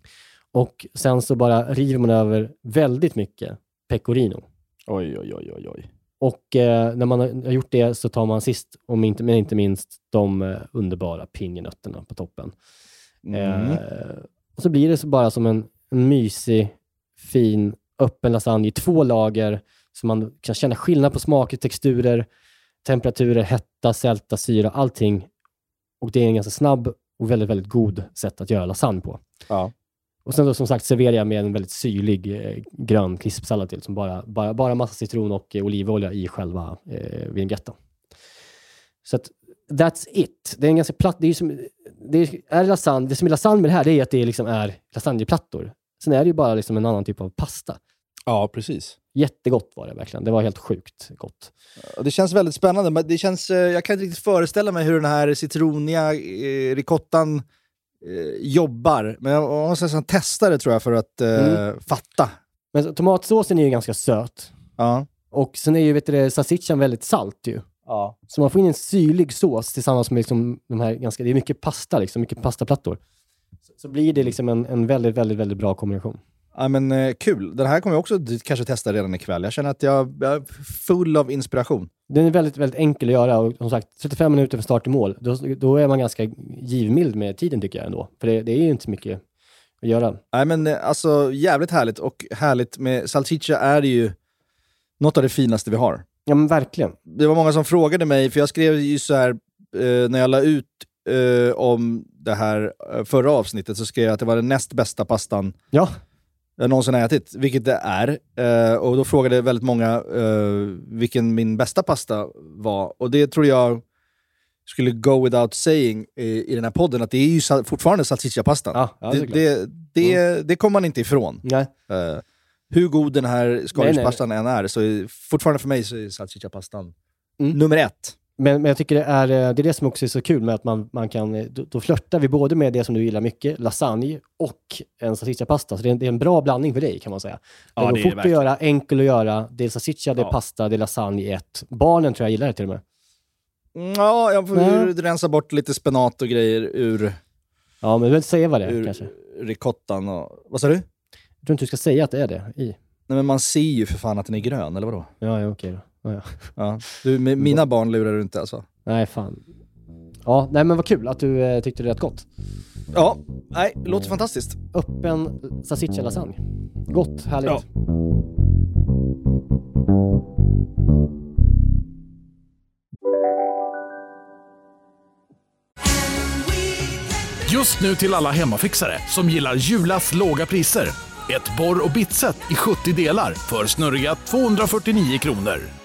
Och sen så bara river man över väldigt mycket pecorino. Oj, oj, oj, oj, oj. Och eh, när man har gjort det så tar man sist, om inte, men inte minst, de eh, underbara pinjenötterna på toppen. Mm. Eh, och så blir det så bara som en, en mysig, fin, öppen lasagne i två lager, så man kan känna skillnad på smaker, texturer, temperaturer, hetta, sälta, syra, allting. Och det är en ganska snabb och väldigt, väldigt god sätt att göra lasagne på. Ja. Och sen då som sagt serverar jag med en väldigt syrlig eh, grön krispsallad till, som bara, bara, bara massa citron och eh, olivolja i själva eh, vinäggetten. Så att, that's it. Det är en ganska platt, det är som, det är, är lasagne, det som är lasagne med det här, det är att det liksom är lasagneplattor. Sen är det ju bara liksom en annan typ av pasta. Ja, precis. Jättegott var det verkligen. Det var helt sjukt gott. Det känns väldigt spännande. men Det känns, eh, jag kan inte riktigt föreställa mig hur den här citroniga eh, ricottan eh, jobbar. Men jag måste nästan testa det tror jag för att eh, fatta. Men så, tomatsåsen är ju ganska söt. Ja. Och sen är ju vet du, det, salsichan väldigt salt ju. Ja. Så man får in en syrlig sås tillsammans med liksom de här ganska, det är mycket pasta liksom, mycket pastaplattor. Så, så blir det liksom en, en väldigt, väldigt, väldigt bra kombination. Ja, men eh, kul. Den här kommer jag också kanske testa redan ikväll. Jag känner att jag, jag är full av inspiration. Den är väldigt, väldigt enkel att göra och som sagt 35 minuter från start till mål. Då, då är man ganska givmild med tiden tycker jag ändå. För det, det är ju inte så mycket att göra. Nej men eh, alltså jävligt härligt och härligt med salsiccia är ju något av det finaste vi har. Ja men verkligen. Det var många som frågade mig, för jag skrev ju så här eh, när jag la ut eh, om det här eh, förra avsnittet så skrev jag att det var den näst bästa pastan Ja, jag någonsin har ätit, vilket det är. Eh, och då frågade väldigt många eh, vilken min bästa pasta var. Och det tror jag skulle go without saying i, i den här podden, att det är ju sa- fortfarande salsicciapastan. Ja, ja, det, det, det, det kommer man inte ifrån. Nej. Eh, hur god den här skaldjurspastan än är, så är, fortfarande för mig så är salsicciapastan Mm. nummer ett. Men, men jag tycker det är, eh, det är det som också är så kul med att man, man kan, eh, då, då flörtar vi både med det som du gillar mycket, lasagne och en salsichapasta. Så det är, en, det är en bra blandning för dig kan man säga. Ja, det går det fort att göra, enkel att göra. Det är salsicha, det är Ja. pasta, det är lasagne i ett. Barnen tror jag gillar det till och med. Ja, jag får Nej. rensa bort lite spenat och grejer ur, Ja, men du vill inte säga vad det är ur kanske. ricottan. Och, vad sa du? Jag tror inte du ska säga att det är det i. Nej men man ser ju för fan att den är grön, eller vadå? Ja, ja okej då. Ja, ja. Ja. Du, med mina barn lurar du inte alltså? Nej, fan. Ja, nej men vad kul att du eh, tyckte det lät gott. Ja, nej, låter fantastiskt. Öppen salsiccia lasagne. Gott, härligt. Ja. Just nu till alla hemmafixare som gillar Julas låga priser. Ett borr och bitset i 70 delar för snurriga 249 kronor.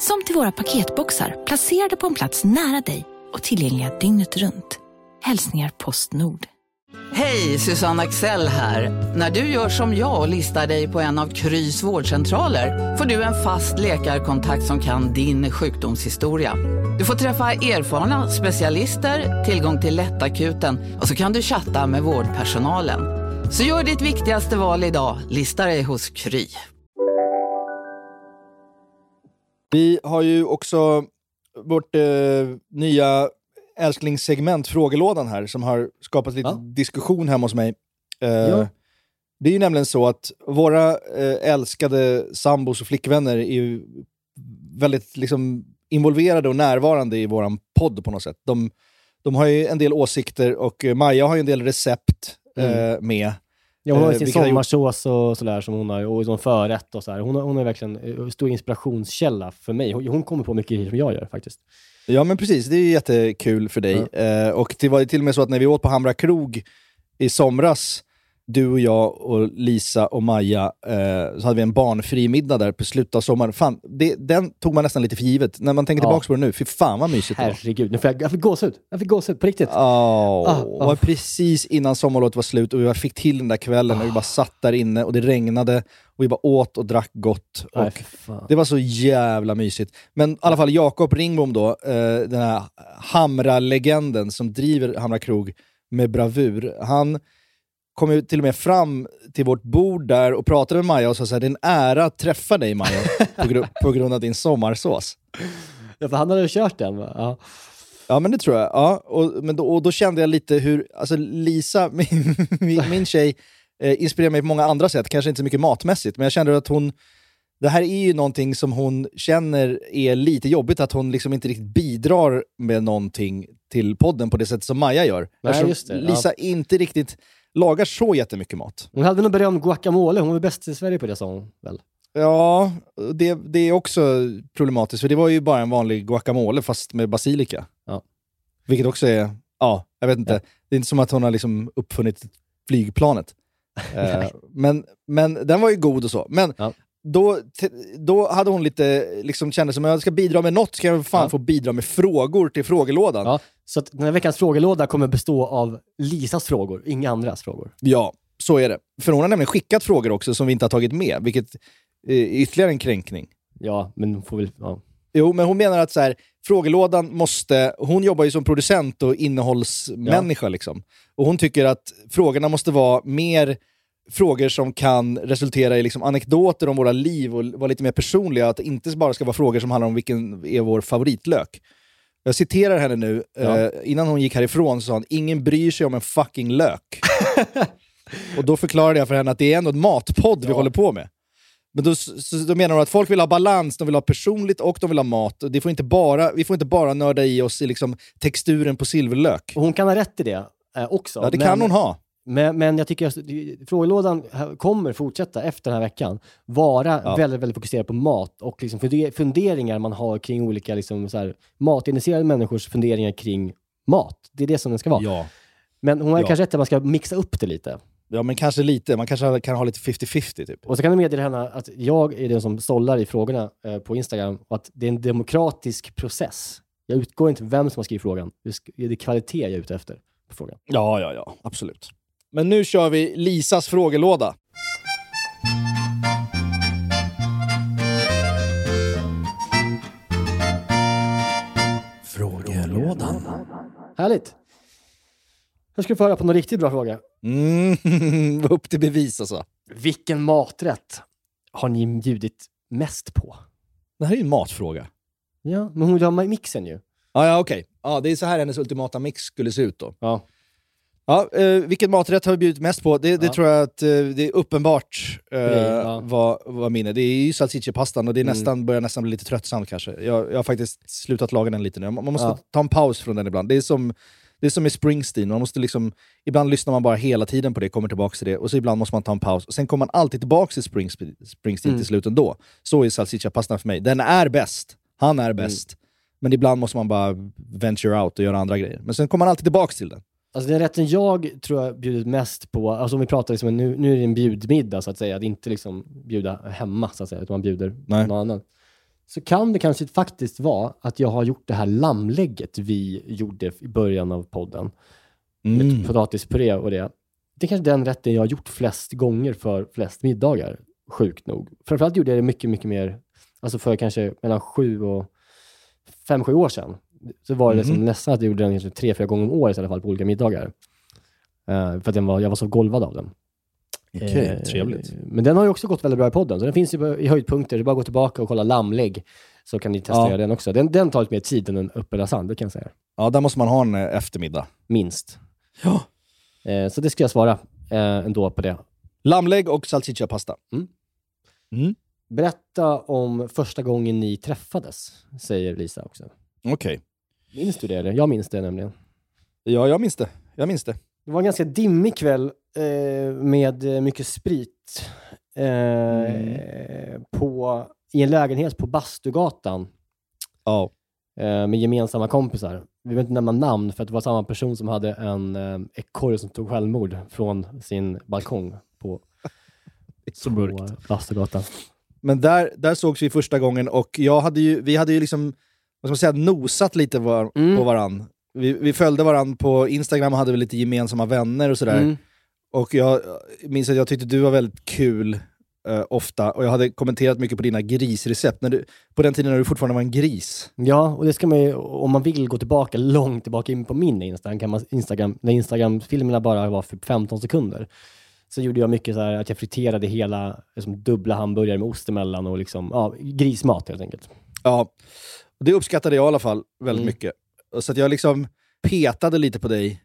Som till våra paketboxar placerade på en plats nära dig och tillgängliga dygnet runt. Hälsningar Postnord. Hej, Susanne Axel här. När du gör som jag och listar dig på en av Krys vårdcentraler får du en fast läkarkontakt som kan din sjukdomshistoria. Du får träffa erfarna specialister, tillgång till lättakuten och så kan du chatta med vårdpersonalen. Så gör ditt viktigaste val idag, lista dig hos Kry. Vi har ju också vårt eh, nya älsklingssegment Frågelådan här, som har skapat lite Ja. diskussion hemma hos mig. Eh, Ja. Det är ju nämligen så att våra eh, älskade sambos och flickvänner är ju väldigt liksom, involverade och närvarande i våran podd på något sätt. De, de har ju en del åsikter och Maja har ju en del recept Mm. eh, med. Ja, hon har ju Eh, sin sommarsås och sådär som hon har, och någon förrätt och sådär. Hon, har- hon är verkligen en stor inspirationskälla för mig. Hon, hon kommer på mycket grejer som jag gör faktiskt. Ja men precis, det är jättekul för dig. Eh, och det var till och med så att när vi åt på Hamra krog i somras, du och jag och Lisa och Maja, eh, så hade vi en barnfri middag där på slutet av sommaren. Fan, det, den tog man nästan lite för givet. När man tänker Ja. tillbaka på det nu, fy fan vad mysigt. Herregud, nu får jag, jag fick gåshud. Jag fick gåshud på riktigt. Åh, Ah, det var precis innan sommarlovet var slut och vi fick till den där kvällen när vi bara satt där inne och det regnade och vi bara åt och drack gott. Nej, Och fan. det var så jävla mysigt. Men i alla fall Jakob Ringbom då, eh, den här Hamra-legenden som driver Hamra krog med bravur. Han kom ju till och med fram till vårt bord där och pratade med Maja och sa såhär, det är en ära att träffa dig Maja, på, gru- på grund av din sommarsås. Ja, för han hade ju kört den va? Ja. Ja men det tror jag. Ja, och, men då, och då kände jag lite hur, alltså Lisa, min, min, min tjej, eh, inspirerar mig på många andra sätt, kanske inte så mycket matmässigt, men jag kände att hon, det här är ju någonting som hon känner är lite jobbigt, att hon liksom inte riktigt bidrar med någonting till podden på det sätt som Maja gör. Nej, Eftersom just det, ja. Lisa inte riktigt lagar så jättemycket mat. Hon hade nog berömt guacamole, hon var bäst i Sverige på det sa hon väl? Ja, det, det är också problematiskt, för det var ju bara en vanlig guacamole fast med basilika. Ja. Vilket också är, ja, jag vet inte. Det är inte som att hon har liksom uppfunnit flygplanet. Eh, men, men den var ju god och så. Men Ja. då, då hade hon lite, liksom kände som att jag ska bidra med något, ska jag fan Ja. få bidra med frågor till frågelådan. Ja, så att den här veckans frågelåda kommer bestå av Lisas frågor, inga andras frågor. Ja, så är det. För hon har nämligen skickat frågor också som vi inte har tagit med, vilket är ytterligare en kränkning. Ja, men hon får väl... Ja. Jo, men hon menar att så här, frågelådan måste... Hon jobbar ju som producent och innehållsmänniska. Liksom. Och hon tycker att frågorna måste vara mer frågor som kan resultera i liksom anekdoter om våra liv och vara lite mer personliga. Att det inte bara ska vara frågor som handlar om vilken är vår favoritlök. Jag citerar henne nu. Ja. Eh, innan hon gick härifrån så sa hon “Ingen bryr sig om en fucking lök”. och då förklarade jag för henne att det är ändå en matpodd vi Ja. håller på med. Men då, så, då menar de att folk vill ha balans, de vill ha personligt och de vill ha mat. Och Det får inte bara, vi får inte bara nörda i oss i liksom texturen på silverlök. Och hon kan ha rätt i det eh, också. Ja, det men, kan hon ha. Men, men jag tycker att frågelådan kommer fortsätta efter den här veckan vara Ja. väldigt, väldigt fokuserad på mat och liksom funde- funderingar man har kring olika liksom så här, matintresserade människors funderingar kring mat. Det är det som den ska vara. Ja. Men hon har Ja. kanske rätt att man ska mixa upp det lite. ja, men kanske lite. Man kanske kan ha lite 50-50 typ. Och så kan du meddela henne att jag är den som sållar i frågorna eh, på Instagram och att det är en demokratisk process. Jag utgår inte vem som har skrivit frågan. Det är kvalitet jag är ute efter på frågan. Ja, ja, ja. Absolut. Men nu kör vi Lisas frågelåda. Frågelådan. Härligt! Jag ska få höra på någon riktigt bra fråga. Mm, upp till bevis alltså. Vilken maträtt har ni bjudit mest på? Det här är ju en matfråga. Ja, men hon har mixen ju. Ja, ja okej. Ja, det är så här hennes ultimata mix skulle se ut då. Ja. Ja, eh, vilken maträtt har vi bjudit mest på? Det, det Ja. tror jag att eh, det är uppenbart eh, ja. vad, vad min är. Det är ju salsiccepastan och det är Mm. nästan, börjar nästan bli lite tröttsamt kanske. Jag, jag har faktiskt slutat laga den lite nu. Man måste Ja. ta en paus från den ibland. Det är som, det är som med Springsteen, man måste liksom, ibland lyssnar man bara hela tiden på det, kommer tillbaka till det, och så ibland måste man ta en paus. Och sen kommer man alltid tillbaka till Springsteen, Springsteen Mm. till slut ändå. Så är salsiccepastan för mig. Den är bäst. Han Mm. är bäst. Men ibland måste man bara venture out och göra andra grejer. Men sen kommer man alltid tillbaka till den. Alltså den rätten jag tror jag bjudit mest på, alltså om vi pratar liksom, nu, nu är det en bjudmiddag så att säga, att inte liksom bjuda hemma så att säga, utan man bjuder Nej. någon annan. Så kan det kanske faktiskt vara att jag har gjort det här lammlägget vi gjorde i början av podden. Mm. Med potatispuré och det. Det är kanske den rätten jag har gjort flest gånger för flest middagar, sjukt nog. Framförallt gjorde jag det mycket, mycket mer, alltså för kanske mellan sju och fem, sju år sedan. Så var det liksom nästan att jag gjorde den kanske tre, fyra gånger om året i alla fall på olika middagar. Eh, för att den var, jag var så golvad av den. Okej, Eh, trevligt. Men den har ju också gått väldigt bra i podden, så den finns ju i höjdpunkter. Det är bara att gå tillbaka och kolla lammlägg, så kan ni testa Ja. den också. Den, den tar lite mer tid än en uppe lasagne, det kan jag säga. Ja, där måste man ha en eh, eftermiddag. Minst. Ja. Eh, så det ska jag svara eh, ändå på det. Lammlägg och salsiccia-pasta. Mm. Mm. Berätta om första gången ni träffades, säger Lisa också. Okej. Minns du det? Eller? Jag minns det nämligen. Ja, jag minns det. Jag minns det. Det var en ganska dimmig kväll eh, med eh, mycket sprit eh, på, i en lägenhet på Bastugatan Ja. eh, med gemensamma kompisar. Vi behöver inte nämna namn för att det var samma person som hade en eh, ekorre som tog självmord från sin balkong på, Så på. Bastugatan. Men där, där sågs vi första gången och jag hade ju, vi hade ju liksom, vad ska man säga, nosat lite var, Mm. på varann. Vi, vi följde varann på Instagram och hade väl lite gemensamma vänner och sådär. Mm. Och jag minns att jag tyckte du var väldigt kul eh, ofta, och jag hade kommenterat mycket på dina grisrecept, när du, på den tiden när du fortfarande var en gris. Ja, och det ska man ju, om man vill gå tillbaka långt tillbaka in på min Instagram, kan man, Instagram när Instagram-filmerna bara var för 15 sekunder, så gjorde jag mycket så här att jag friterade hela liksom, dubbla hamburgare med ost emellan och liksom, ja, grismat helt enkelt. Ja, det uppskattade jag i alla fall väldigt Mm. mycket. Så att jag liksom petade lite på dig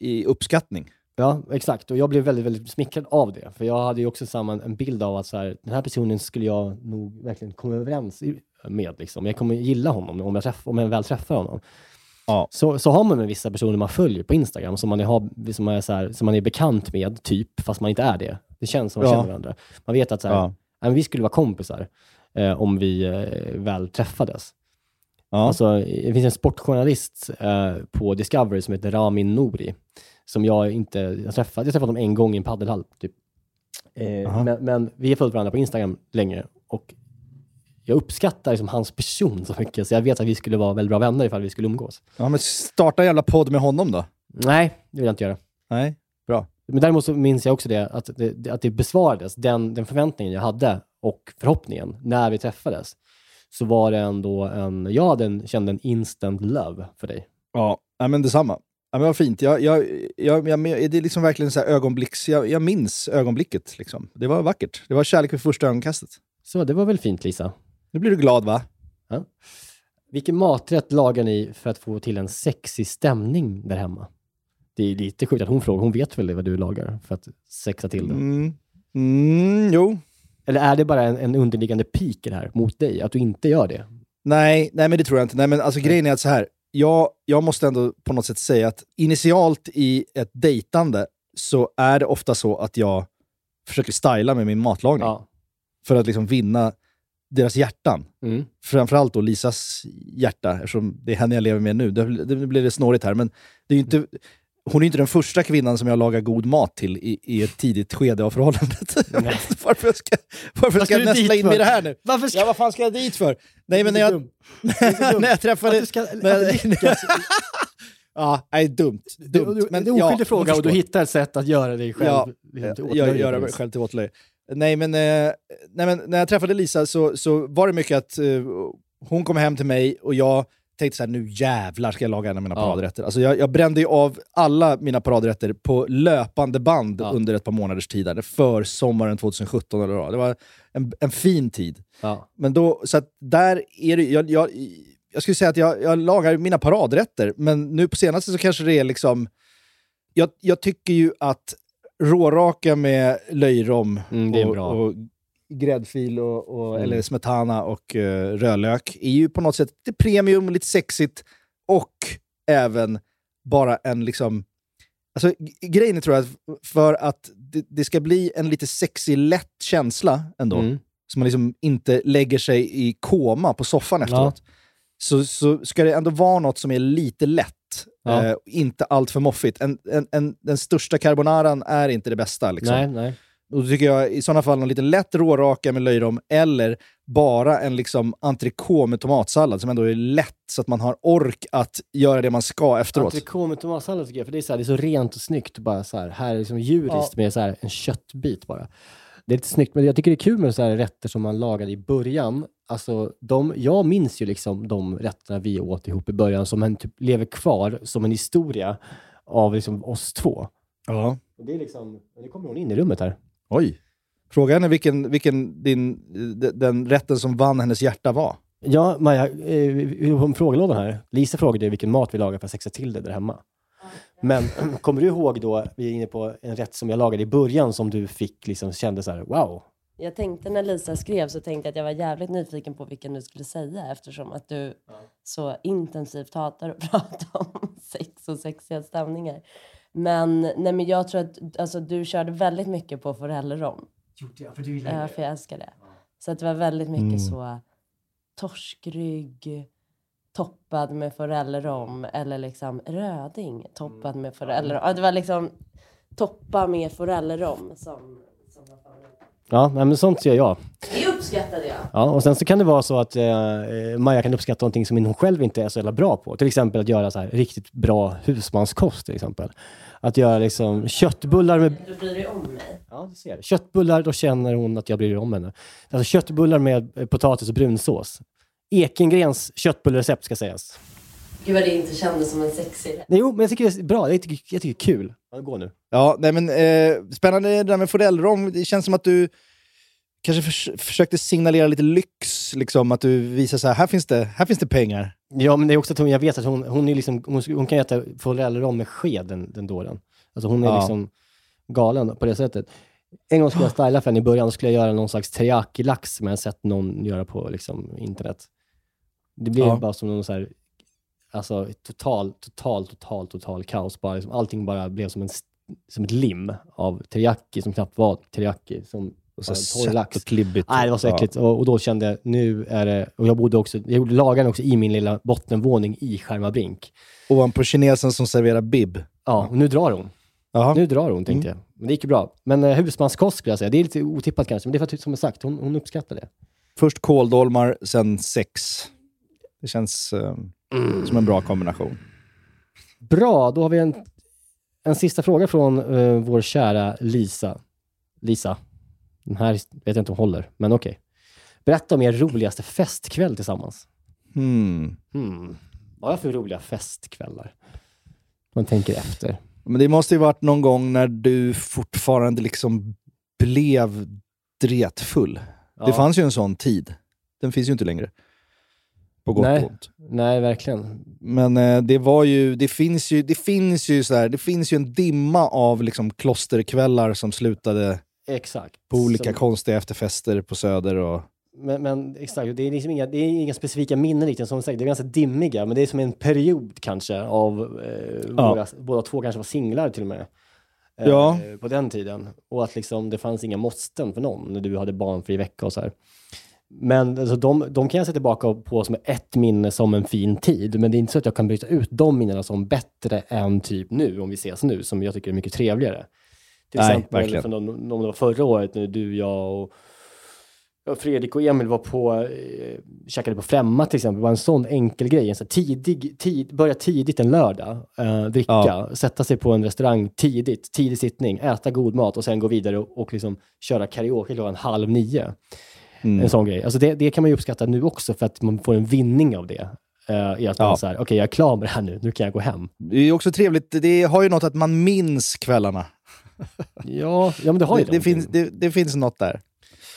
i uppskattning. Ja, exakt. Och jag blev väldigt, väldigt smickrad av det. För jag hade ju också samma en bild av att så här, den här personen skulle jag nog verkligen komma överens med. Liksom. Jag kommer gilla honom om jag, träff, om jag väl träffar honom. Ja. Så, så har man med vissa personer man följer på Instagram, som man är, som man är, så här, som man är bekant med, typ, fast man inte är det. Det känns som man Ja. känner varandra. Man vet att så här, Ja. "Nej, men vi skulle vara kompisar eh, om vi eh, väl träffades. Ja. Alltså, det finns en sportjournalist eh, på Discovery som heter Ramin Nouri. Som jag inte, jag träffade, jag träffade honom en gång i en paddelhall. Typ. Eh, men, men vi har följt varandra på Instagram länge och jag uppskattar liksom hans person så mycket så jag vet att vi skulle vara väldigt bra vänner ifall vi skulle umgås. ja, men starta en jävla podd med honom då. Nej, det vill jag inte göra. Nej, bra. Men däremot så minns jag också det, att det, att det besvarades, den, den förväntningen jag hade och förhoppningen när vi träffades. Så var det ändå en, jag hade en, kände en instant love för dig. Ja, ja men detsamma. Ja, men vad fint. Jag, jag, jag, jag, det är liksom verkligen så här ögonblicks... Jag, jag minns ögonblicket. Liksom. Det var vackert. Det var kärlek vid första ögonkastet. Så det var väl fint Lisa? Nu blir du glad va? Vilken maträtt lagar ni för att få till en sexig stämning där hemma? Det är lite sjukt att hon frågar, hon vet väl vad du lagar för att sexa till det? Mm. Mm, jo. Eller är det bara en, en underliggande pik det här mot dig, att du inte gör det? Nej, nej men det tror jag inte. Nej, men alltså, grejen är att så här, jag, jag måste ändå på något sätt säga att initialt i ett dejtande så är det ofta så att jag försöker styla med min matlagning. Ja. För att liksom vinna deras hjärtan. Mm. Framförallt då Lisas hjärta, eftersom det är henne jag lever med nu. Det, det blir det snårigt här, men det är ju inte, hon är inte den första kvinnan som jag lagar god mat till i, i ett tidigt skede av förhållandet. Jag varför jag ska, varför ska ska jag du nästla in mig i det här nu? Varför ska- Ja, vad fan ska jag dit för? Nej, men när jag, när jag träffade... Du ska- du lyckas. ja, nej, dumt. Dumt. det, men, det är en oskyldig ja, fråga jag och du hittar ett sätt att göra dig själv Ja, till jag, göra mig själv till åtlöje. Nej men, eh, nej, men när jag träffade Lisa så, så var det mycket att eh, hon kom hem till mig och jag tänkte så här, nu jävlar ska jag laga en av mina Ja. paradrätter. Alltså jag, jag brände ju av alla mina paradrätter på löpande band Ja. under ett par månaders tid. Där, för sommaren 2017 eller vad. Det var en, en fin tid. Ja. Men då, så där är det, jag, jag, jag skulle säga att jag, jag lagar mina paradrätter, men nu på senaste så kanske det är liksom... Jag, jag tycker ju att råraka med löjrom Mm, och, bra. och gräddfil och, och, Mm. eller smetana och uh, rödlök är ju på något sätt lite premium, lite sexigt och även bara en liksom... Alltså, grejen är tror jag att för att det, det ska bli en lite sexig, lätt känsla ändå, Mm. så man liksom inte lägger sig i koma på soffan efteråt, så, så ska det ändå vara något som är lite lätt. Ja. Eh, inte allt för moffigt. En, en, en, den största carbonaran är inte det bästa. Liksom. Nej, nej. Och då tycker jag i sådana fall någon lite lätt råraka med löjrom, eller bara en liksom entrecote med tomatsallad som ändå är lätt så att man har ork att göra det man ska efteråt. Entrecote med tomatsallad tycker jag, för det är, så här, det är så rent och snyggt. Bara så här, här är liksom djuriskt med så här, en köttbit bara. Det är lite snyggt, men jag tycker det är kul med så här rätter som man lagade i början. Alltså, de, jag minns ju liksom de rätterna vi åt ihop i början som en typ lever kvar som en historia av liksom oss två. Ja. Och det är liksom, nu kommer hon in i rummet här. Oj. Fråga henne vilken, vilken din, de- den rätten som vann hennes hjärta var. Ja, Maja, eh, om frågelådan här. Lisa frågade vilken mat vi lagar för att sexa till det där hemma. Men kommer du ihåg då, vi är inne på en rätt som jag lagade i början som du fick liksom kände så här, wow. Jag tänkte när Lisa skrev så tänkte jag att jag var jävligt nyfiken på vilken du skulle säga eftersom att du så intensivt hatar att prata om sex och sexiga stämningar. Men, nej, men jag tror att alltså, du körde väldigt mycket på forellrom. Gjorde jag? För du Ja, för jag älskar det. Så att det var väldigt mycket Mm. så torskrygg toppad med forellrom eller liksom röding toppad Mm. med forellrom. Ja, det var liksom toppa med forellrom som, som var favorit. Ja, nej, men sånt ser jag. Det uppskattade jag. Ja, och sen så kan det vara så att eh, Maja kan uppskatta någonting som hon själv inte är så jävla bra på. Till exempel att göra så här riktigt bra husmanskost till exempel. Att göra liksom köttbullar med... Du bryr dig om mig. Ja, du ser. Köttbullar, då känner hon att jag bryr mig om henne. Alltså köttbullar med eh, potatis och brunsås. Ekengrens köttbullerecept ska sägas. Gud vad det inte kändes som en sexig. Nej, Jo, men jag tycker det är bra. Jag tycker, jag tycker det är kul. Ja, gå nu. Ja, nej men eh, spännande det där med forellrom. Det känns som att du kanske förs försökte signalera lite lyx, liksom att du visar så här, här finns det, här finns det pengar. Ja, men det är också att hon, jag vet att hon, hon, är liksom, hon, hon kan äta forellrom med sked, den, den dåren. Alltså hon är Ja. liksom galen på det sättet. En gång skulle jag styla för henne i början, skulle jag göra någon slags teriyaki-lax som jag sett någon göra på liksom, internet. Det blev Ja. bara som någon så här, alltså total, total, total, total kaos. Bara, liksom, allting bara blev som, en, som ett lim av teriyaki som knappt var teriyaki. Som Och så sött lax. och klibbigt. Nej, det var så Ja. äckligt. Och, och då kände jag, nu är det... Och jag bodde också, jag gjorde lagaren också i min lilla bottenvåning i Skärmarbrink. Ovanpå kinesen som serverar bib. Ja, och nu drar hon. Jaha. Nu drar hon, tänkte Mm. jag. Men det gick ju bra. Men eh, husmanskost skulle jag säga. Det är lite otippat kanske, men det är för att, som jag sagt, hon, hon uppskattar det. Först kåldolmar, sen sex. Det känns eh, Mm. som en bra kombination. Bra, då har vi en, en sista fråga från eh, vår kära Lisa. Lisa, den här vet jag inte om håller, men okej. Berätta om er roligaste festkväll tillsammans. Hmm. Hmm. Vad har jag för roliga festkvällar? Man tänker efter. Men det måste ju varit någon gång när du fortfarande liksom blev dretfull. Ja. Det fanns ju en sån tid. Den finns ju inte längre. På gott Nej. och ont. Nej, verkligen. Men eh, det var ju, det finns ju, det finns ju så här, det finns ju en dimma av liksom klosterkvällar som slutade Exakt. På olika Som- konstiga efterfester på Söder och... Men, men exakt, det är liksom inga, det är inga specifika minnen riktigt, som sagt, det är ganska dimmiga, men det är som en period kanske av, eh, Ja. våra, båda två kanske var singlar till och med. Eh, Ja. På den tiden. Och att liksom, det fanns inga måsten för någon när du hade barnfri vecka och så här. Men alltså, de, de kan jag se tillbaka på som ett minne som en fin tid, men det är inte så att jag kan byta ut de minnena som bättre än typ nu, om vi ses nu, som jag tycker är mycket trevligare. Till Nej, exempel, verkligen. från om, om det var förra året när du, jag och Fredrik och Emil var på, eh, käkade på Främma till exempel. Det var en sån enkel grej. En så här tidig, tid, börja tidigt en lördag, eh, dricka, Ja. sätta sig på en restaurang tidigt, tidig sittning, äta god mat och sen gå vidare och, och liksom köra karaoke klockan halv nio. Mm. En sån grej. Alltså det, det kan man ju uppskatta nu också för att man får en vinning av det. Uh, I att man Ja. så här, okej jag är klar med det här nu, nu kan jag gå hem. Det är också trevligt, det har ju något att man minns kvällarna. Ja, ja men det har ju det, det, finns, det, det finns något där.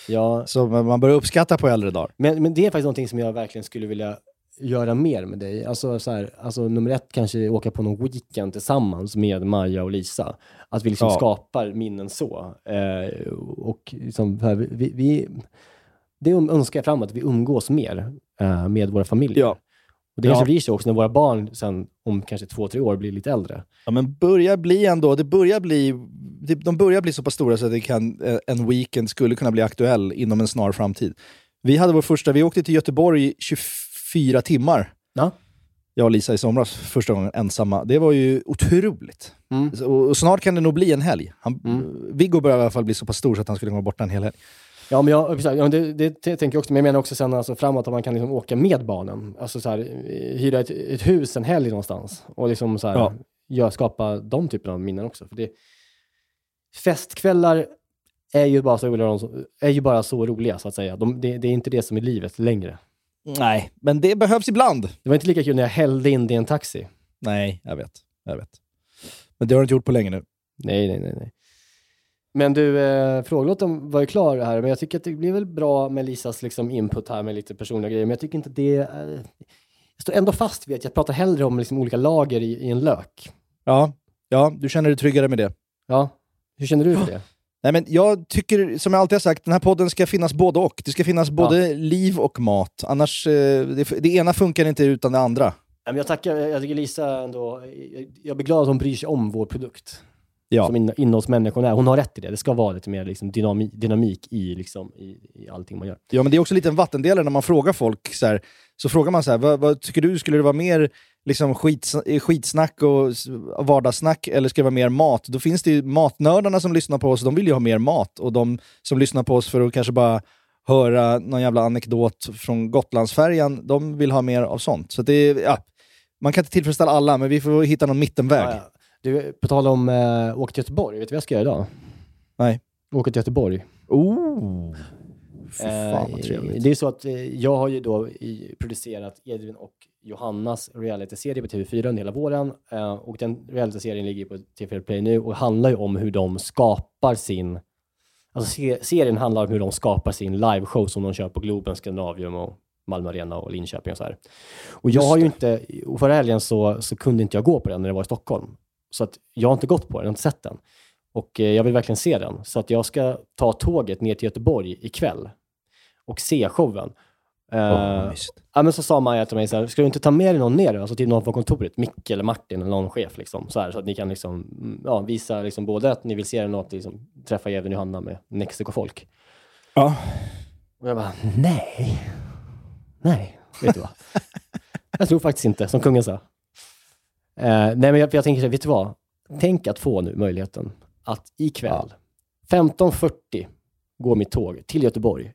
Ja. Som man börjar uppskatta på äldre dagar. Men, men det är faktiskt någonting som jag verkligen skulle vilja göra mer med dig. Alltså, så här, alltså nummer ett kanske åka på någon weekend tillsammans med Maja och Lisa. Att vi liksom Ja. skapar minnen så. Eh, och liksom, här, vi, vi, det önskar jag framåt, att vi umgås mer eh, med våra familjer. Ja. Och det Ja. kanske blir så också när våra barn sen om kanske två, tre år blir lite äldre. Ja, men börjar bli ändå, det börjar bli, det- de börjar bli så pass stora så att det kan, eh, en weekend skulle kunna bli aktuell inom en snar framtid. Vi hade vår första, vi åkte till Göteborg i 24 timmar. Ja. Jag och Lisa i somras, första gången ensamma. Det var ju otroligt. Mm. Och, och snart kan det nog bli en helg. Han, Viggo börjar i alla fall bli så pass stor så att han skulle kunna vara borta en hel helg. Ja, men jag, precis, ja, det, det, det tänker jag också. Men jag menar också sen alltså, framåt att man kan liksom åka med barnen. Alltså så här, hyra ett, ett hus en helg någonstans och liksom så här, Ja. gör, skapa de typerna av minnen också. För det, festkvällar är ju, bara så roliga, är ju bara så roliga, så att säga. De, det, det är inte det som är livet längre. Nej, men det behövs ibland. Det var inte lika kul när jag hällde in det i en taxi. Nej, jag vet. Jag vet. Men det har du inte gjort på länge nu. Nej, nej, nej. nej. Men du, eh, frågelåten var ju klar här, men jag tycker att det blir väl bra med Lisas liksom, input här med lite personliga grejer, men jag tycker inte det... Eh, jag står ändå fast vid att jag pratar hellre om liksom, olika lager i, i en lök. Ja, ja, du känner dig tryggare med det. Ja, hur känner du för det? Nej, men jag tycker, som jag alltid har sagt, den här podden ska finnas både och. Det ska finnas både liv och mat. Annars, eh, det, det ena funkar inte utan det andra. Jag tackar, jag tycker Lisa ändå, jag, jag blir glad att hon bryr sig om vår produkt. Ja. Som in, innehållsmänniskan är. Hon har rätt i det. Det ska vara lite mer liksom, dynami, dynamik i, liksom, i, i allting man gör. Ja, men det är också lite en vattendelare när man frågar folk. Så, här, så frågar man så här, vad, vad tycker du? Skulle det vara mer liksom, skits, eh, skitsnack och vardagssnack eller ska det vara mer mat? Då finns det ju matnördarna som lyssnar på oss, de vill ju ha mer mat. Och de som lyssnar på oss för att kanske bara höra någon jävla anekdot från Gotlandsfärjan, de vill ha mer av sånt. Så det ja, man kan inte tillfredsställa alla, men vi får hitta någon mittenväg. Ja, ja. Du, på tal om äh, åka till Göteborg, vet du vad jag ska göra idag? Nej. Åka till Göteborg. Oh! Fy fan vad Eh, trevligt. Det är så att eh, jag har ju då i, producerat Edvin och Johannas realityserie på TV4 under hela våren. Eh, och den realityserien ligger på TV4 Play nu och handlar ju om hur de skapar sin... Alltså se, serien handlar om hur de skapar sin liveshow som de kör på Globen, Skandinavium och Malmö Arena och Linköping och så här. Och jag har ju inte... Och förra helgen så, så kunde inte jag gå på den när det var i Stockholm. Så att jag har inte gått på den, jag har inte sett den. Och eh, jag vill verkligen se den. Så att jag ska ta tåget ner till Göteborg ikväll och se showen. Eh, Åh, ja, men så sa Maja till mig så här, ska du inte ta med dig någon ner? Alltså typ någon från kontoret, Micke eller Martin eller någon chef liksom. Så, här, så att ni kan liksom, mm, ja, visa liksom både att ni vill se den och att liksom, träffa och Johanna med Mexiko-folk. Ja. Och jag bara, nej. Nej, vet du vad? jag tror faktiskt inte, som kungen sa. Eh, nej, men jag, jag tänker, så här, vet du vad? Tänk att få nu möjligheten att ikväll, 15.40 går mitt tåg till Göteborg.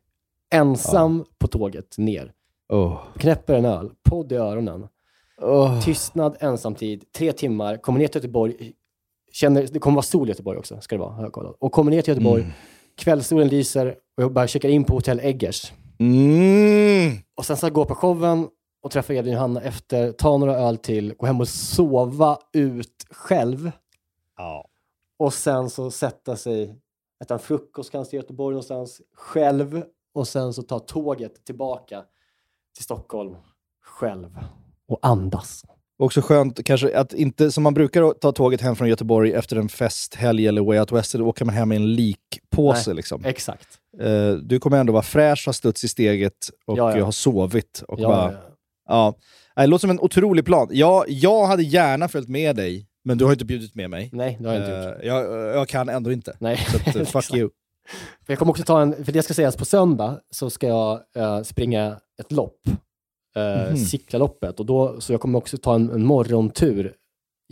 Ensam på tåget ner. Oh. Knäpper en öl, podd i öronen. Oh. Tystnad, ensamtid, tre timmar, kommer ner till Göteborg. Känner, det kommer vara sol i Göteborg också, ska det vara, har jag kollat. Och kommer ner till Göteborg, Mm. kvällssolen lyser och jag bara checkar in på hotell Eggers. Mm. Och sen så gå på showen och träffa Edvin och Hanna efter, ta några öl till, gå hem och sova ut själv. Ja. Och sen så sätta sig, äta en frukost kanske i Göteborg någonstans, själv. Och sen så ta tåget tillbaka till Stockholm själv. Och andas. Också skönt kanske att inte, som man brukar ta tåget hem från Göteborg efter en festhelg eller Way Out West, då åker man hem med en likpåse. Nej, Liksom. Exakt. Eh, du kommer ändå vara fräsch, ha studs i steget och Ja, ja. ha sovit. Och Ja, bara, ja. ja. Nej, Det låter som en otrolig plan. Jag, jag hade gärna följt med dig, men du har inte bjudit med mig. Nej, det har jag inte gjort. Eh, jag, jag kan ändå inte. Nej. Så att, eh, fuck you. För jag kommer också ta en, för det ska sägas på söndag så ska jag eh, springa ett lopp. Uh, Mhm. Sickla-loppet. Och då, så jag kommer också ta en, en morgontur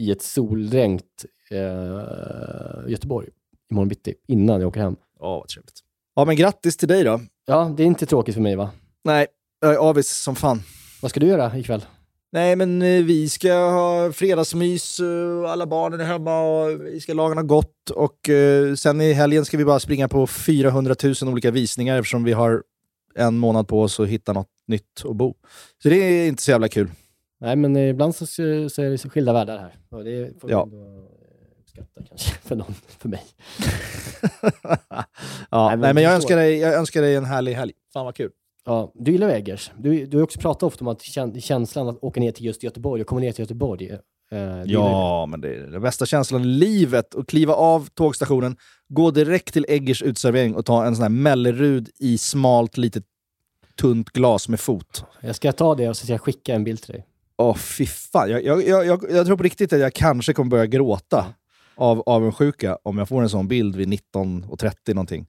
i ett soldränkt eh, Göteborg imorgon bitti, innan jag åker hem. Ja, vad trevligt. Ja, men grattis till dig då. Ja, det är inte tråkigt för mig va? Nej, jag är avis som fan. Vad ska du göra ikväll? Nej, men eh, vi ska ha fredagsmys, eh, alla barnen är hemma och vi ska laga något gott. Och eh, sen i helgen ska vi bara springa på 400 000 olika visningar eftersom vi har en månad på oss att hitta något nytt att bo. Så det är inte så jävla kul. Nej, men ibland så, så är det så skilda världar här. Och det får Ja. ja. uppskatta kanske för någon, för mig. Ja, Nej, men nej, men jag önskar, dig, jag önskar dig en härlig helg. Fan vad kul. Ja, du gillar Eggers. Du, du har också pratat ofta om att kän, känslan att åka ner till just Göteborg och komma ner till Göteborg. Eh, det Ja, men det är den bästa känslan i livet. Att kliva av tågstationen, gå direkt till Eggers utservering och ta en sån här Mellerud i smalt litet tunt glas med fot. Jag ska ta det och så ska jag skicka en bild till dig. Åh, fy fan. Jag, jag, jag, jag, jag tror på riktigt att jag kanske kommer börja gråta av avundsjuka om jag får en sån bild vid 19.30 någonting.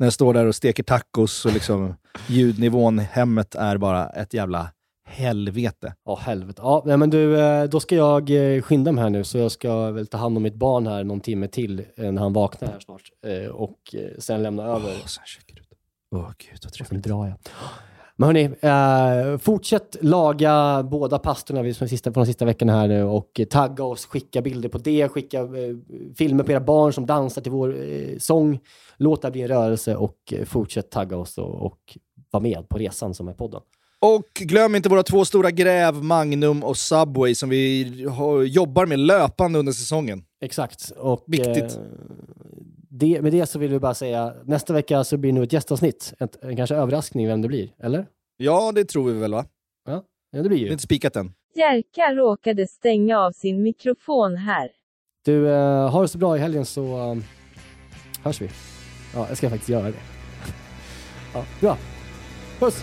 När jag står där och steker tacos och liksom ljudnivån hemmet är bara ett jävla helvete. Ja, helvete. Ja, nej, men du, eh, då ska jag eh, skynda mig här nu, så jag ska väl ta hand om mitt barn här någon timme till eh, när han vaknar här snart. Och sen lämna över. Åh, sen checkar ut. Åh, gud vad Och sen trevligt. drar jag. Men hörni, eh, fortsätt laga båda pastorna vi- från, sista, från de sista veckorna här nu och tagga oss, skicka bilder på det, skicka eh, filmer på era barn som dansar till vår eh, sång. Låt det bli en rörelse och eh, fortsätt tagga oss och, och vara med på resan som är podden. Och glöm inte våra två stora gräv, Magnum och Subway, som vi har, jobbar med löpande under säsongen. Exakt. Och, Viktigt. Eh, det, med det så vill vi bara säga, nästa vecka så blir det nog ett gästavsnitt. Ett, en kanske överraskning vem det blir, eller? Ja, det tror vi väl va? Ja, ja det blir Det är ju. inte spikat än. Jerka råkade stänga av sin mikrofon här. Du, eh, ha det så bra i helgen så eh, hörs vi. Ja, jag ska faktiskt göra det. Ja, bra. Puss!